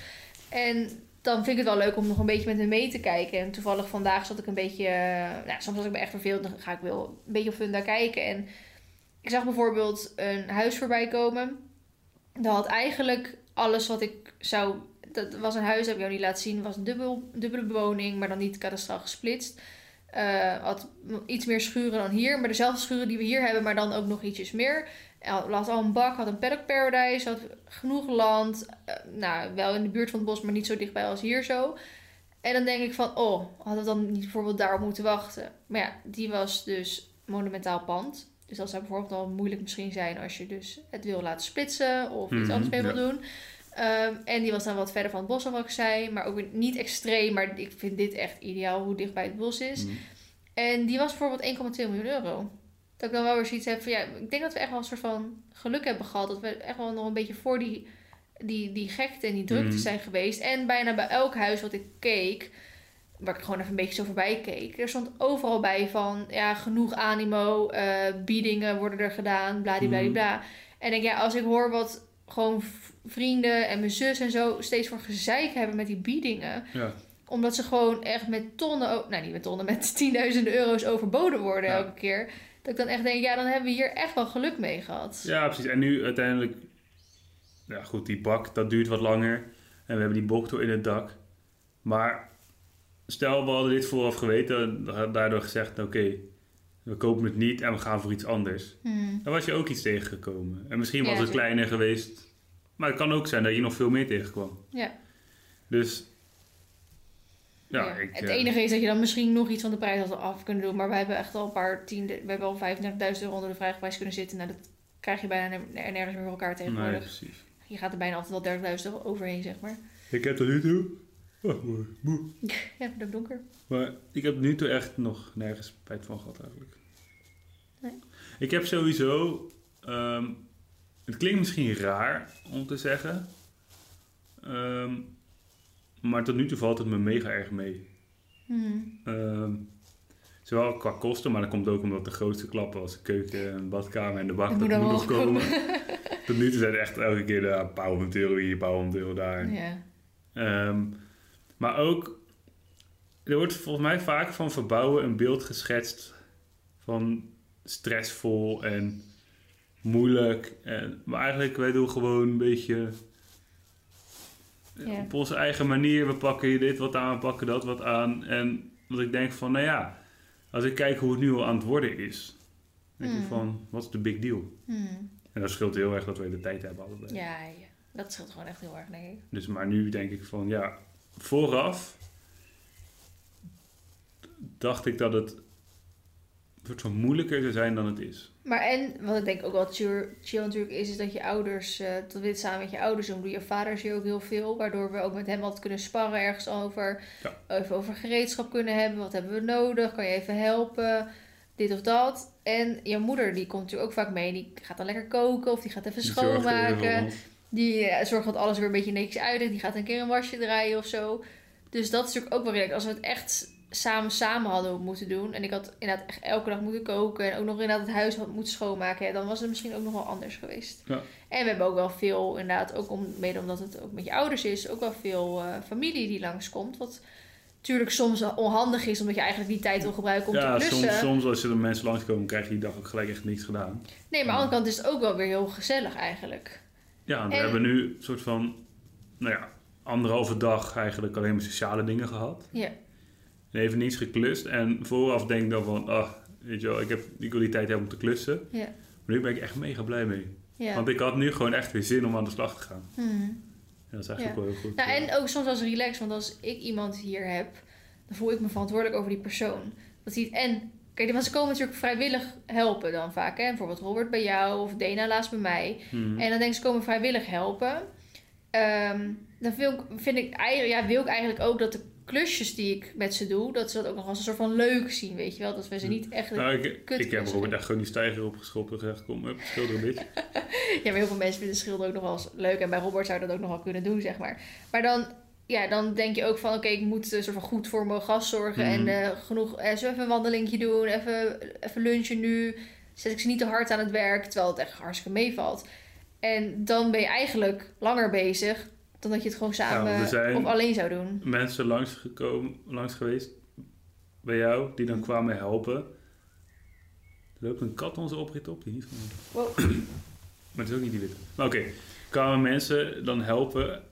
En dan vind ik het wel leuk om nog een beetje met hen mee te kijken. En toevallig vandaag zat ik een beetje... eh, nou, soms als ik me echt verveeld, dan ga ik wel een beetje op Funda kijken. En ik zag bijvoorbeeld een huis voorbij komen. Dat had eigenlijk alles wat ik zou... Dat was een huis, dat heb ik jou niet laten zien. Was een dubbel, dubbele bewoning, maar dan niet kadastraal gesplitst. Eh, had iets meer schuren dan hier. Maar dezelfde schuren die we hier hebben, maar dan ook nog ietsjes meer. Had al een bak, had een paddock paradise, had genoeg land. Eh, nou, wel in de buurt van het bos, maar niet zo dichtbij als hier zo. En dan denk ik van, oh, hadden we dan niet bijvoorbeeld daarop moeten wachten? Maar ja, die was dus monumentaal pand. Dus dat zou bijvoorbeeld al moeilijk misschien zijn als je dus het wil laten splitsen of iets Mhm, anders mee wil ja. doen. Ehm, en die was dan wat verder van het bos wat ik zei. Maar ook niet extreem, maar ik vind dit echt ideaal hoe dicht bij het bos is. Mm. En die was bijvoorbeeld 1,2 miljoen euro. Dat ik dan wel weer zoiets heb van ja, ik denk dat we echt wel een soort van geluk hebben gehad. Dat we echt wel nog een beetje voor die, die, die gekte en die drukte Mhm. zijn geweest. En bijna bij elk huis wat ik keek, waar ik gewoon even een beetje zo voorbij keek. Er stond overal bij van, ja, genoeg animo, eh, biedingen worden er gedaan, bladibladibla. En ik denk, ja, als ik hoor wat gewoon vrienden en mijn zus en zo steeds voor gezeik hebben met die biedingen. Ja. Omdat ze gewoon echt met tonnen, nou niet met tonnen, met tienduizenden euro's overboden worden Ja. elke keer. Dat ik dan echt denk, ja, dan hebben we hier echt wel geluk mee gehad. ja, precies. En nu uiteindelijk... Ja, goed, die bak, dat duurt wat langer. En we hebben die boktor in het dak. Maar stel, we hadden dit vooraf geweten. da- Daardoor gezegd, oké, we kopen het niet en we gaan voor iets anders. Hmm. Dan was je ook iets tegengekomen. En misschien was Ja, het kleiner geweest. Maar het kan ook zijn dat je nog veel meer tegenkwam. Ja. Dus... Ja, Ja. ik... het eh, enige is dat je dan misschien nog iets van de prijs had af kunnen doen. Maar wij hebben echt al een paar tiende, we hebben al 35.000 euro onder de vraagprijs kunnen zitten. Nou, dat krijg je bijna ner- nergens meer voor elkaar Nee, tegenwoordig. precies. Je gaat er bijna altijd wel 30.000 euro overheen, zeg maar. Ik heb tot nu toe... Oh, mooi, moe. Ja, het donker. Maar ik heb nu toe echt nog nergens spijt van gehad eigenlijk. Nee. Ik heb sowieso... ehm, het klinkt misschien raar om te zeggen. ehm, maar tot nu toe valt het me mega erg mee. Hmm. Ehm, zowel qua kosten, maar dat komt ook omdat de grootste klappen als de keuken en badkamer en de bak, Het dat moet nog komen. tot nu toe zijn het echt elke keer de, een paar honderd euro hier, een paar honderd euro daar. Ja. Maar ook, er wordt volgens mij vaak van verbouwen een beeld geschetst van stressvol en moeilijk. En, maar eigenlijk, wij doen gewoon een beetje op onze eigen manier. We pakken hier dit wat aan, we pakken dat wat aan. En dat ik denk van, nou ja, als ik kijk hoe het nu al aan het worden is. denk ik Hmm. van, wat is de big deal? Hmm. En dat scheelt heel erg dat we de tijd hebben allebei. Ja, ja, dat scheelt gewoon echt heel erg, denk ik. Dus maar nu denk ik van ja, vooraf dacht ik dat het soort van moeilijker zou zijn dan het is. Maar en, wat ik denk ook wel chill, chill natuurlijk is, is dat je ouders, eh dat we dit samen met je ouders doen, doe je vader is hier ook heel veel, waardoor we ook met hem altijd kunnen sparren ergens over. Ja. Even over gereedschap kunnen hebben, wat hebben we nodig, kan je even helpen, dit of dat. En je moeder, die komt natuurlijk ook vaak mee, die gaat dan lekker koken of die gaat even Die zorgt even schoonmaken. Die eh, zorgt dat alles weer een beetje netjes uit is. Die gaat een keer een wasje draaien of zo. Dus dat is natuurlijk ook wel redelijk. Als we het echt samen samen hadden moeten doen. En ik had inderdaad echt elke dag moeten koken. En ook nog inderdaad het huis had moeten schoonmaken. ja, Dan was het misschien ook nog wel anders geweest. Ja. En we hebben ook wel veel, inderdaad, ook om, mede omdat het ook met je ouders is. Ook wel veel eh, familie die langskomt. Wat natuurlijk soms onhandig is. Omdat je eigenlijk die tijd wil gebruiken om Ja, te klussen. soms, soms als er mensen langskomen, krijg je die dag ook gelijk echt niks gedaan. Nee, maar aan de andere kant is het ook wel weer heel gezellig eigenlijk. Ja, we En- hebben nu een soort van, nou ja, anderhalve dag eigenlijk alleen maar sociale dingen gehad. Ja. En even niets geklust. En vooraf denk ik dan van, ah, weet je wel, ik, heb, ik wil die tijd hebben om te klussen. Ja. Maar nu ben ik echt mega blij mee. Ja. Want ik had nu gewoon echt weer zin om aan de slag te gaan. Hmm. En dat is eigenlijk Ja. wel heel goed. Nou, en ook soms als relax, want als ik iemand hier heb, dan voel ik me verantwoordelijk over die persoon. Dat hij en kijk, want ze komen natuurlijk vrijwillig helpen dan vaak, hè? Bijvoorbeeld Robert bij jou of Dena laatst bij mij. Mhm. En dan denk ik, ze komen vrijwillig helpen. Ehm, dan wil ik, vind ik, eigenlijk- ja, wil ik eigenlijk ook dat de klusjes die ik met ze doe, dat ze dat ook nog als een soort van leuk zien, weet je wel? Dat we ze niet echt... Nou, ik, heb. Robert echt gewoon die stijger opgeschopt en gezegd, kom, schilder een beetje. Ja, maar heel veel mensen vinden schilderen ook nog wel eens leuk. En bij Robert zou dat ook nog wel kunnen doen, zeg maar. Maar dan, ja, dan denk je ook van... Oké, ik moet eh, soort van goed voor mijn gast zorgen. Mhm. En eh, genoeg... Eh, even een wandelingetje doen. Even, even lunchen nu. Zet ik ze niet te hard aan het werk. Terwijl het echt hartstikke meevalt. En dan ben je eigenlijk langer bezig... dan dat je het gewoon samen we zijn- of alleen zou doen. Mensen langs, gekomen, langs geweest bij jou, die dan kwamen helpen. Er loopt een kat onze oprit op, die niet van... Wow. Maar het is ook niet die witte. Maar oké, kwamen mensen dan helpen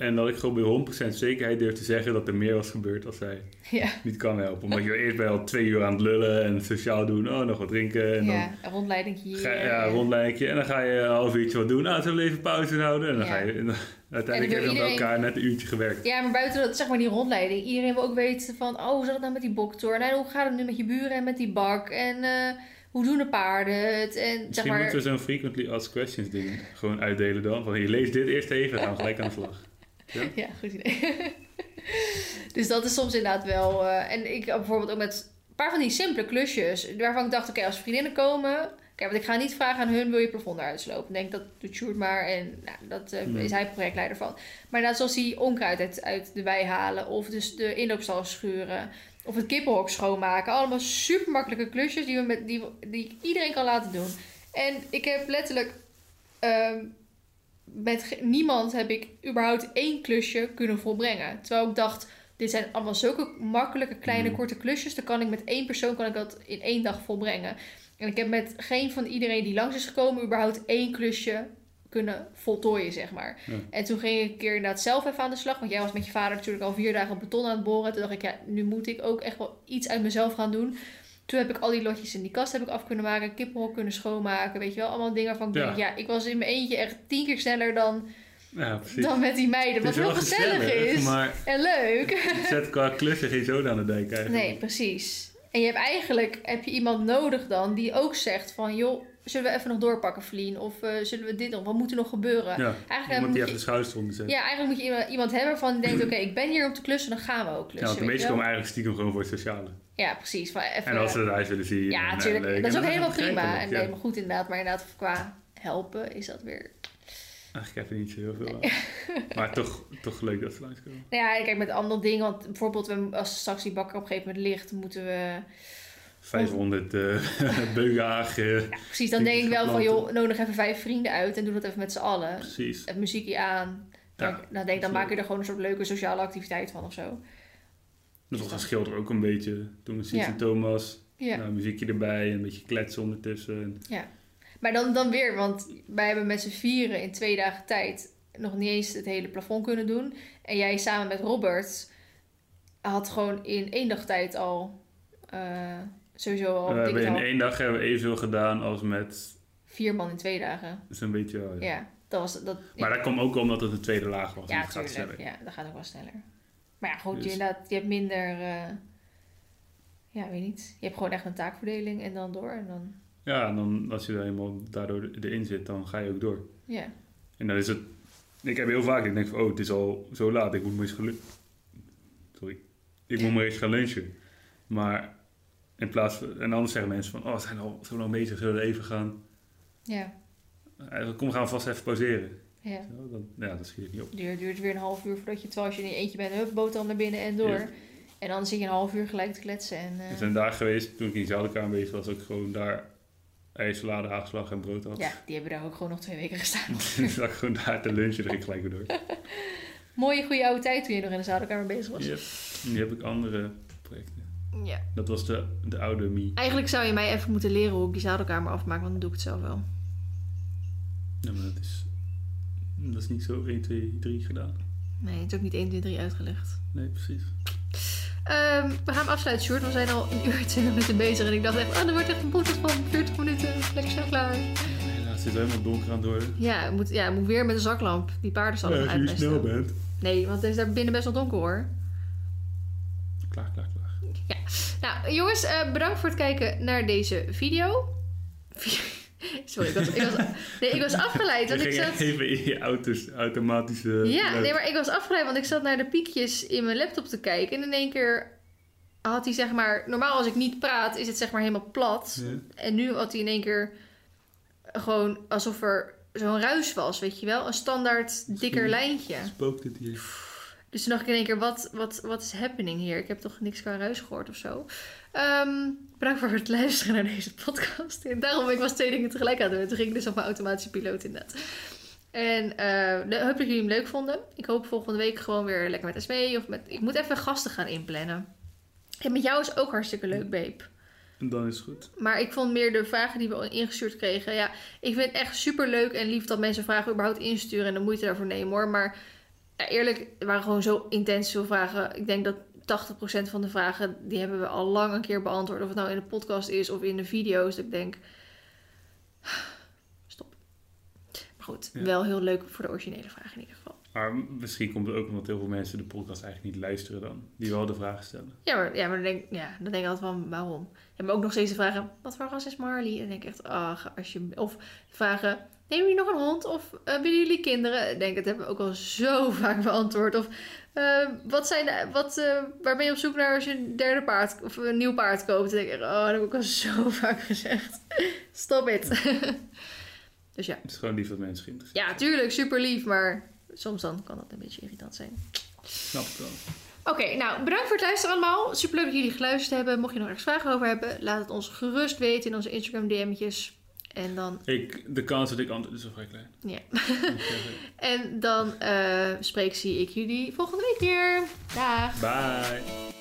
en dat ik gewoon bij 100% zekerheid durf te zeggen dat er meer was gebeurd als zij Ja, niet kan helpen. Omdat je eerst bij al twee uur aan het lullen en sociaal doen, oh nog wat drinken en dan ja een rondleidingje hier. Ga, ja, en- rondlijntje. En dan ga je een half uurtje wat doen. Nou, zullen we even pauze houden? En dan Ja. ga je... en dan- uiteindelijk hebben we elkaar net een uurtje gewerkt. Ja, maar buiten dat, zeg maar die rondleiding. Iedereen wil ook weten van, oh, hoe zat het nou met die boktoren? En hoe gaat het nu met je buren en met die bak? En eh, hoe doen de paarden het? En zeg Misschien maar, moeten we zo'n frequently asked questions ding gewoon uitdelen dan. Van, je leest dit eerst even, dan gaan we gelijk aan de slag. Ja, goed idee. dus dat is soms inderdaad wel. eh, en ik heb bijvoorbeeld ook met een paar van die simpele klusjes. Waarvan ik dacht, oké, als vriendinnen komen. Kijk, want ik ga niet vragen aan hun, wil je plafond eruit slopen? Denk, dat doet Sjoerd maar en nou, dat eh, Nee. is hij projectleider van. Maar net zoals die onkruid uit, uit de wei halen, of dus de inloopstal schuren, of het kippenhok schoonmaken. Allemaal super makkelijke klusjes die, we met, die, die iedereen kan laten doen. En ik heb letterlijk, ehm, met niemand heb ik überhaupt één klusje kunnen volbrengen. Terwijl ik dacht, dit zijn allemaal zulke makkelijke, kleine, Mm. korte klusjes. Dan kan ik met één persoon kan ik dat in één dag volbrengen. En ik heb met geen van iedereen die langs is gekomen überhaupt één klusje kunnen voltooien, zeg maar. Ja. En toen ging ik een keer inderdaad zelf even aan de slag. Want jij was met je vader natuurlijk al vier dagen beton aan het boren. Toen dacht ik, ja, nu moet ik ook echt wel iets uit mezelf gaan doen. Toen heb ik al die lotjes in die kast heb ik af kunnen maken. Kippenhok kunnen schoonmaken. Weet je wel, allemaal dingen van ik Ja. denk, ja, ik was in mijn eentje echt tien keer sneller dan, Ja, dan met die meiden. Wat heel gezellig, is. Maar En leuk. zet qua klussen geen zoden aan de dijk eigenlijk. Nee, precies. En je hebt eigenlijk heb je iemand nodig dan die ook zegt van... joh, zullen we even nog doorpakken, Vlien? Of eh, zullen we dit nog? Wat moet er nog gebeuren? Ja, Eigenlijk iemand moet die even de schouders eronder zet. Ja, eigenlijk moet je iemand- hebben waarvan die denkt... oké, ik ben hier om te klussen, dan gaan we ook klussen. Ja, want de meesten komen eigenlijk stiekem gewoon voor het sociale. Ja, precies. Van even, En als ze het huis willen zien. ja, eh, natuurlijk. leuk. dat is ook helemaal prima. En helemaal goed inderdaad. Maar inderdaad, qua helpen is dat weer... Eigenlijk heb je niet zo heel veel aan. maar toch, toch leuk dat ze langskomen. Nou ja, kijk, met andere dingen. Want bijvoorbeeld, we- als straks die bakker op een gegeven moment ligt... moeten we... 500 eh beugagen. Ja, precies, dan denk ik wel van... joh, nodig even vijf vrienden uit... en doe dat even met z'n allen. Precies. het muziekje aan. Dan, Ja, dan, denk, dan maak je er gewoon een soort leuke sociale activiteit van of zo. Dat was een schilder ook een beetje. Toen met Ja. en Thomas. Ja. Nou, muziekje erbij. Een beetje kletsen ondertussen. En, Maar dan, dan weer, want wij hebben met z'n vieren in twee dagen tijd nog niet eens het hele plafond kunnen doen. En jij samen met Robert had gewoon in één dag tijd al eh, sowieso al we hebben in één dag hebben we evenveel gedaan als met vier man in twee dagen. zo'n beetje. oh ja. Ja, dat was dat. Maar dat kwam ook omdat het de tweede laag was. ja, dus het gaat sneller. Ja, dat gaat ook wel sneller. Maar ja, goed, je, Dus- inderdaad, je hebt minder. eh, ja, weet niet. Je hebt gewoon echt een taakverdeling en dan door. En dan, Ja, en dan als je er eenmaal daardoor erin zit, dan ga je ook door. ja. En dan is het... Ik heb heel vaak, ik denk van, oh, het is al zo laat, ik moet maar eens gaan lunchen. Sorry. Ik moet maar eens gaan lunchen. Maar in plaats van... En anders zeggen mensen van, oh, we zijn al zo lang bezig, zullen we even gaan... Ja, Eh, Kom, we gaan vast even pauzeren. Ja. Zo, dan, ja, dat schiet ik niet op. Duurt, duurt weer een half uur voordat je, terwijl als je in je eentje bent, hup, boterham naar binnen en door. Ja. En dan zit je een half uur gelijk te kletsen. En, eh, Er zijn dagen geweest, toen ik in Zoutekamer bezig was, ook gewoon daar ijssalade, haagslag en brood had. ja, die hebben daar ook gewoon nog twee weken gestaan. dus zat ik gewoon daar te lunchen, ging ik gelijk weer door. Mooie goede oude tijd toen je nog in de zadelkamer bezig was. Yep. Nu heb ik andere projecten. Ja. Dat was de, de oude me. Eigenlijk zou je mij even moeten leren hoe ik die zadelkamer afmaak, want dan doe ik het zelf wel. Ja, maar dat is, dat is niet zo 1, 2, 3 gedaan. Nee, het is ook niet 1, 2, 3 uitgelegd. Nee, precies. Ehm, we gaan afsluiten, Sjoerd. We zijn al een uur en 20 minuten bezig. En ik dacht echt, oh, er wordt echt een podcast van 40 minuten. Lekker snel klaar. Helaas zit helemaal donker aan het worden. Ja, ik moet, ja, ik moet weer met een zaklamp die paardenstallen Ja, als je uitmesten. snel bent. Nee, want het is daar binnen best wel donker hoor. Klaar, klaar, klaar. Nou, jongens, eh, bedankt voor het kijken naar deze video. Sorry, ik was, ik was, nee, ik was afgeleid. Want ik zat, even in je auto's, automatische... ja, nee, maar ik was afgeleid, want ik zat naar de piekjes in mijn laptop te kijken. En in één keer had hij zeg maar... Normaal als ik niet praat, is het zeg maar helemaal plat. Ja. En nu had hij in één keer gewoon alsof er zo'n ruis was, weet je wel? Een standaard dikker lijntje. Spookt het hier? Dus toen dacht ik in één keer, wat, wat, wat is happening hier? Ik heb toch niks qua ruis gehoord of zo. Ehm, bedankt voor het luisteren naar deze podcast. En daarom, ik was twee dingen tegelijk aan het doen. Toen ging ik dus op mijn automatische piloot inderdaad. En eh hoop dat jullie hem leuk vonden. Ik hoop volgende week gewoon weer lekker met SME. Of met, ik moet even gasten gaan inplannen. En met jou is ook hartstikke leuk, babe. En dan is het goed. Maar ik vond meer de vragen die we ingestuurd kregen. Ja, ik vind het echt super leuk en lief dat mensen vragen überhaupt insturen en de moeite daarvoor nemen hoor. Maar ja, eerlijk, er waren gewoon zo intens veel vragen. Ik denk dat 80% van de vragen, die hebben we al lang een keer beantwoord. Of het nou in de podcast is of in de video's. Dat ik denk, stop. Maar goed, Ja. wel heel leuk voor de originele vragen in ieder geval. Maar misschien komt het ook omdat heel veel mensen de podcast eigenlijk niet luisteren dan. Die wel de vragen stellen. Ja, maar, ja, maar dan, denk, ja, dan denk ik altijd van, waarom? En maar ook nog steeds de vragen, wat voor ras is Marley? En dan denk ik echt, ach, als je... Of vragen, nemen jullie nog een hond? Of eh, willen jullie kinderen? Ik denk, dat hebben we ook al zo vaak beantwoord. Of Eh, wat zijn de, wat, eh, waar ben je op zoek naar als je een derde paard of een nieuw paard koopt? Dan denk ik, oh, dat heb ik al zo vaak gezegd. Stop it. dus ja. Het is gewoon lief dat mensen geïnteresseerd Ja, tuurlijk, super lief, maar soms dan kan dat een beetje irritant zijn. Snap ik wel. Oké, nou bedankt voor het luisteren allemaal. Superleuk dat jullie geluisterd hebben. Mocht je nog ergens vragen over hebben, laat het ons gerust weten in onze Instagram DM'tjes. En dan, Ik, de kans dat ik antwoord is wel vrij klein. ja. en dan eh, spreek zie ik jullie volgende week weer. Dag! Bye.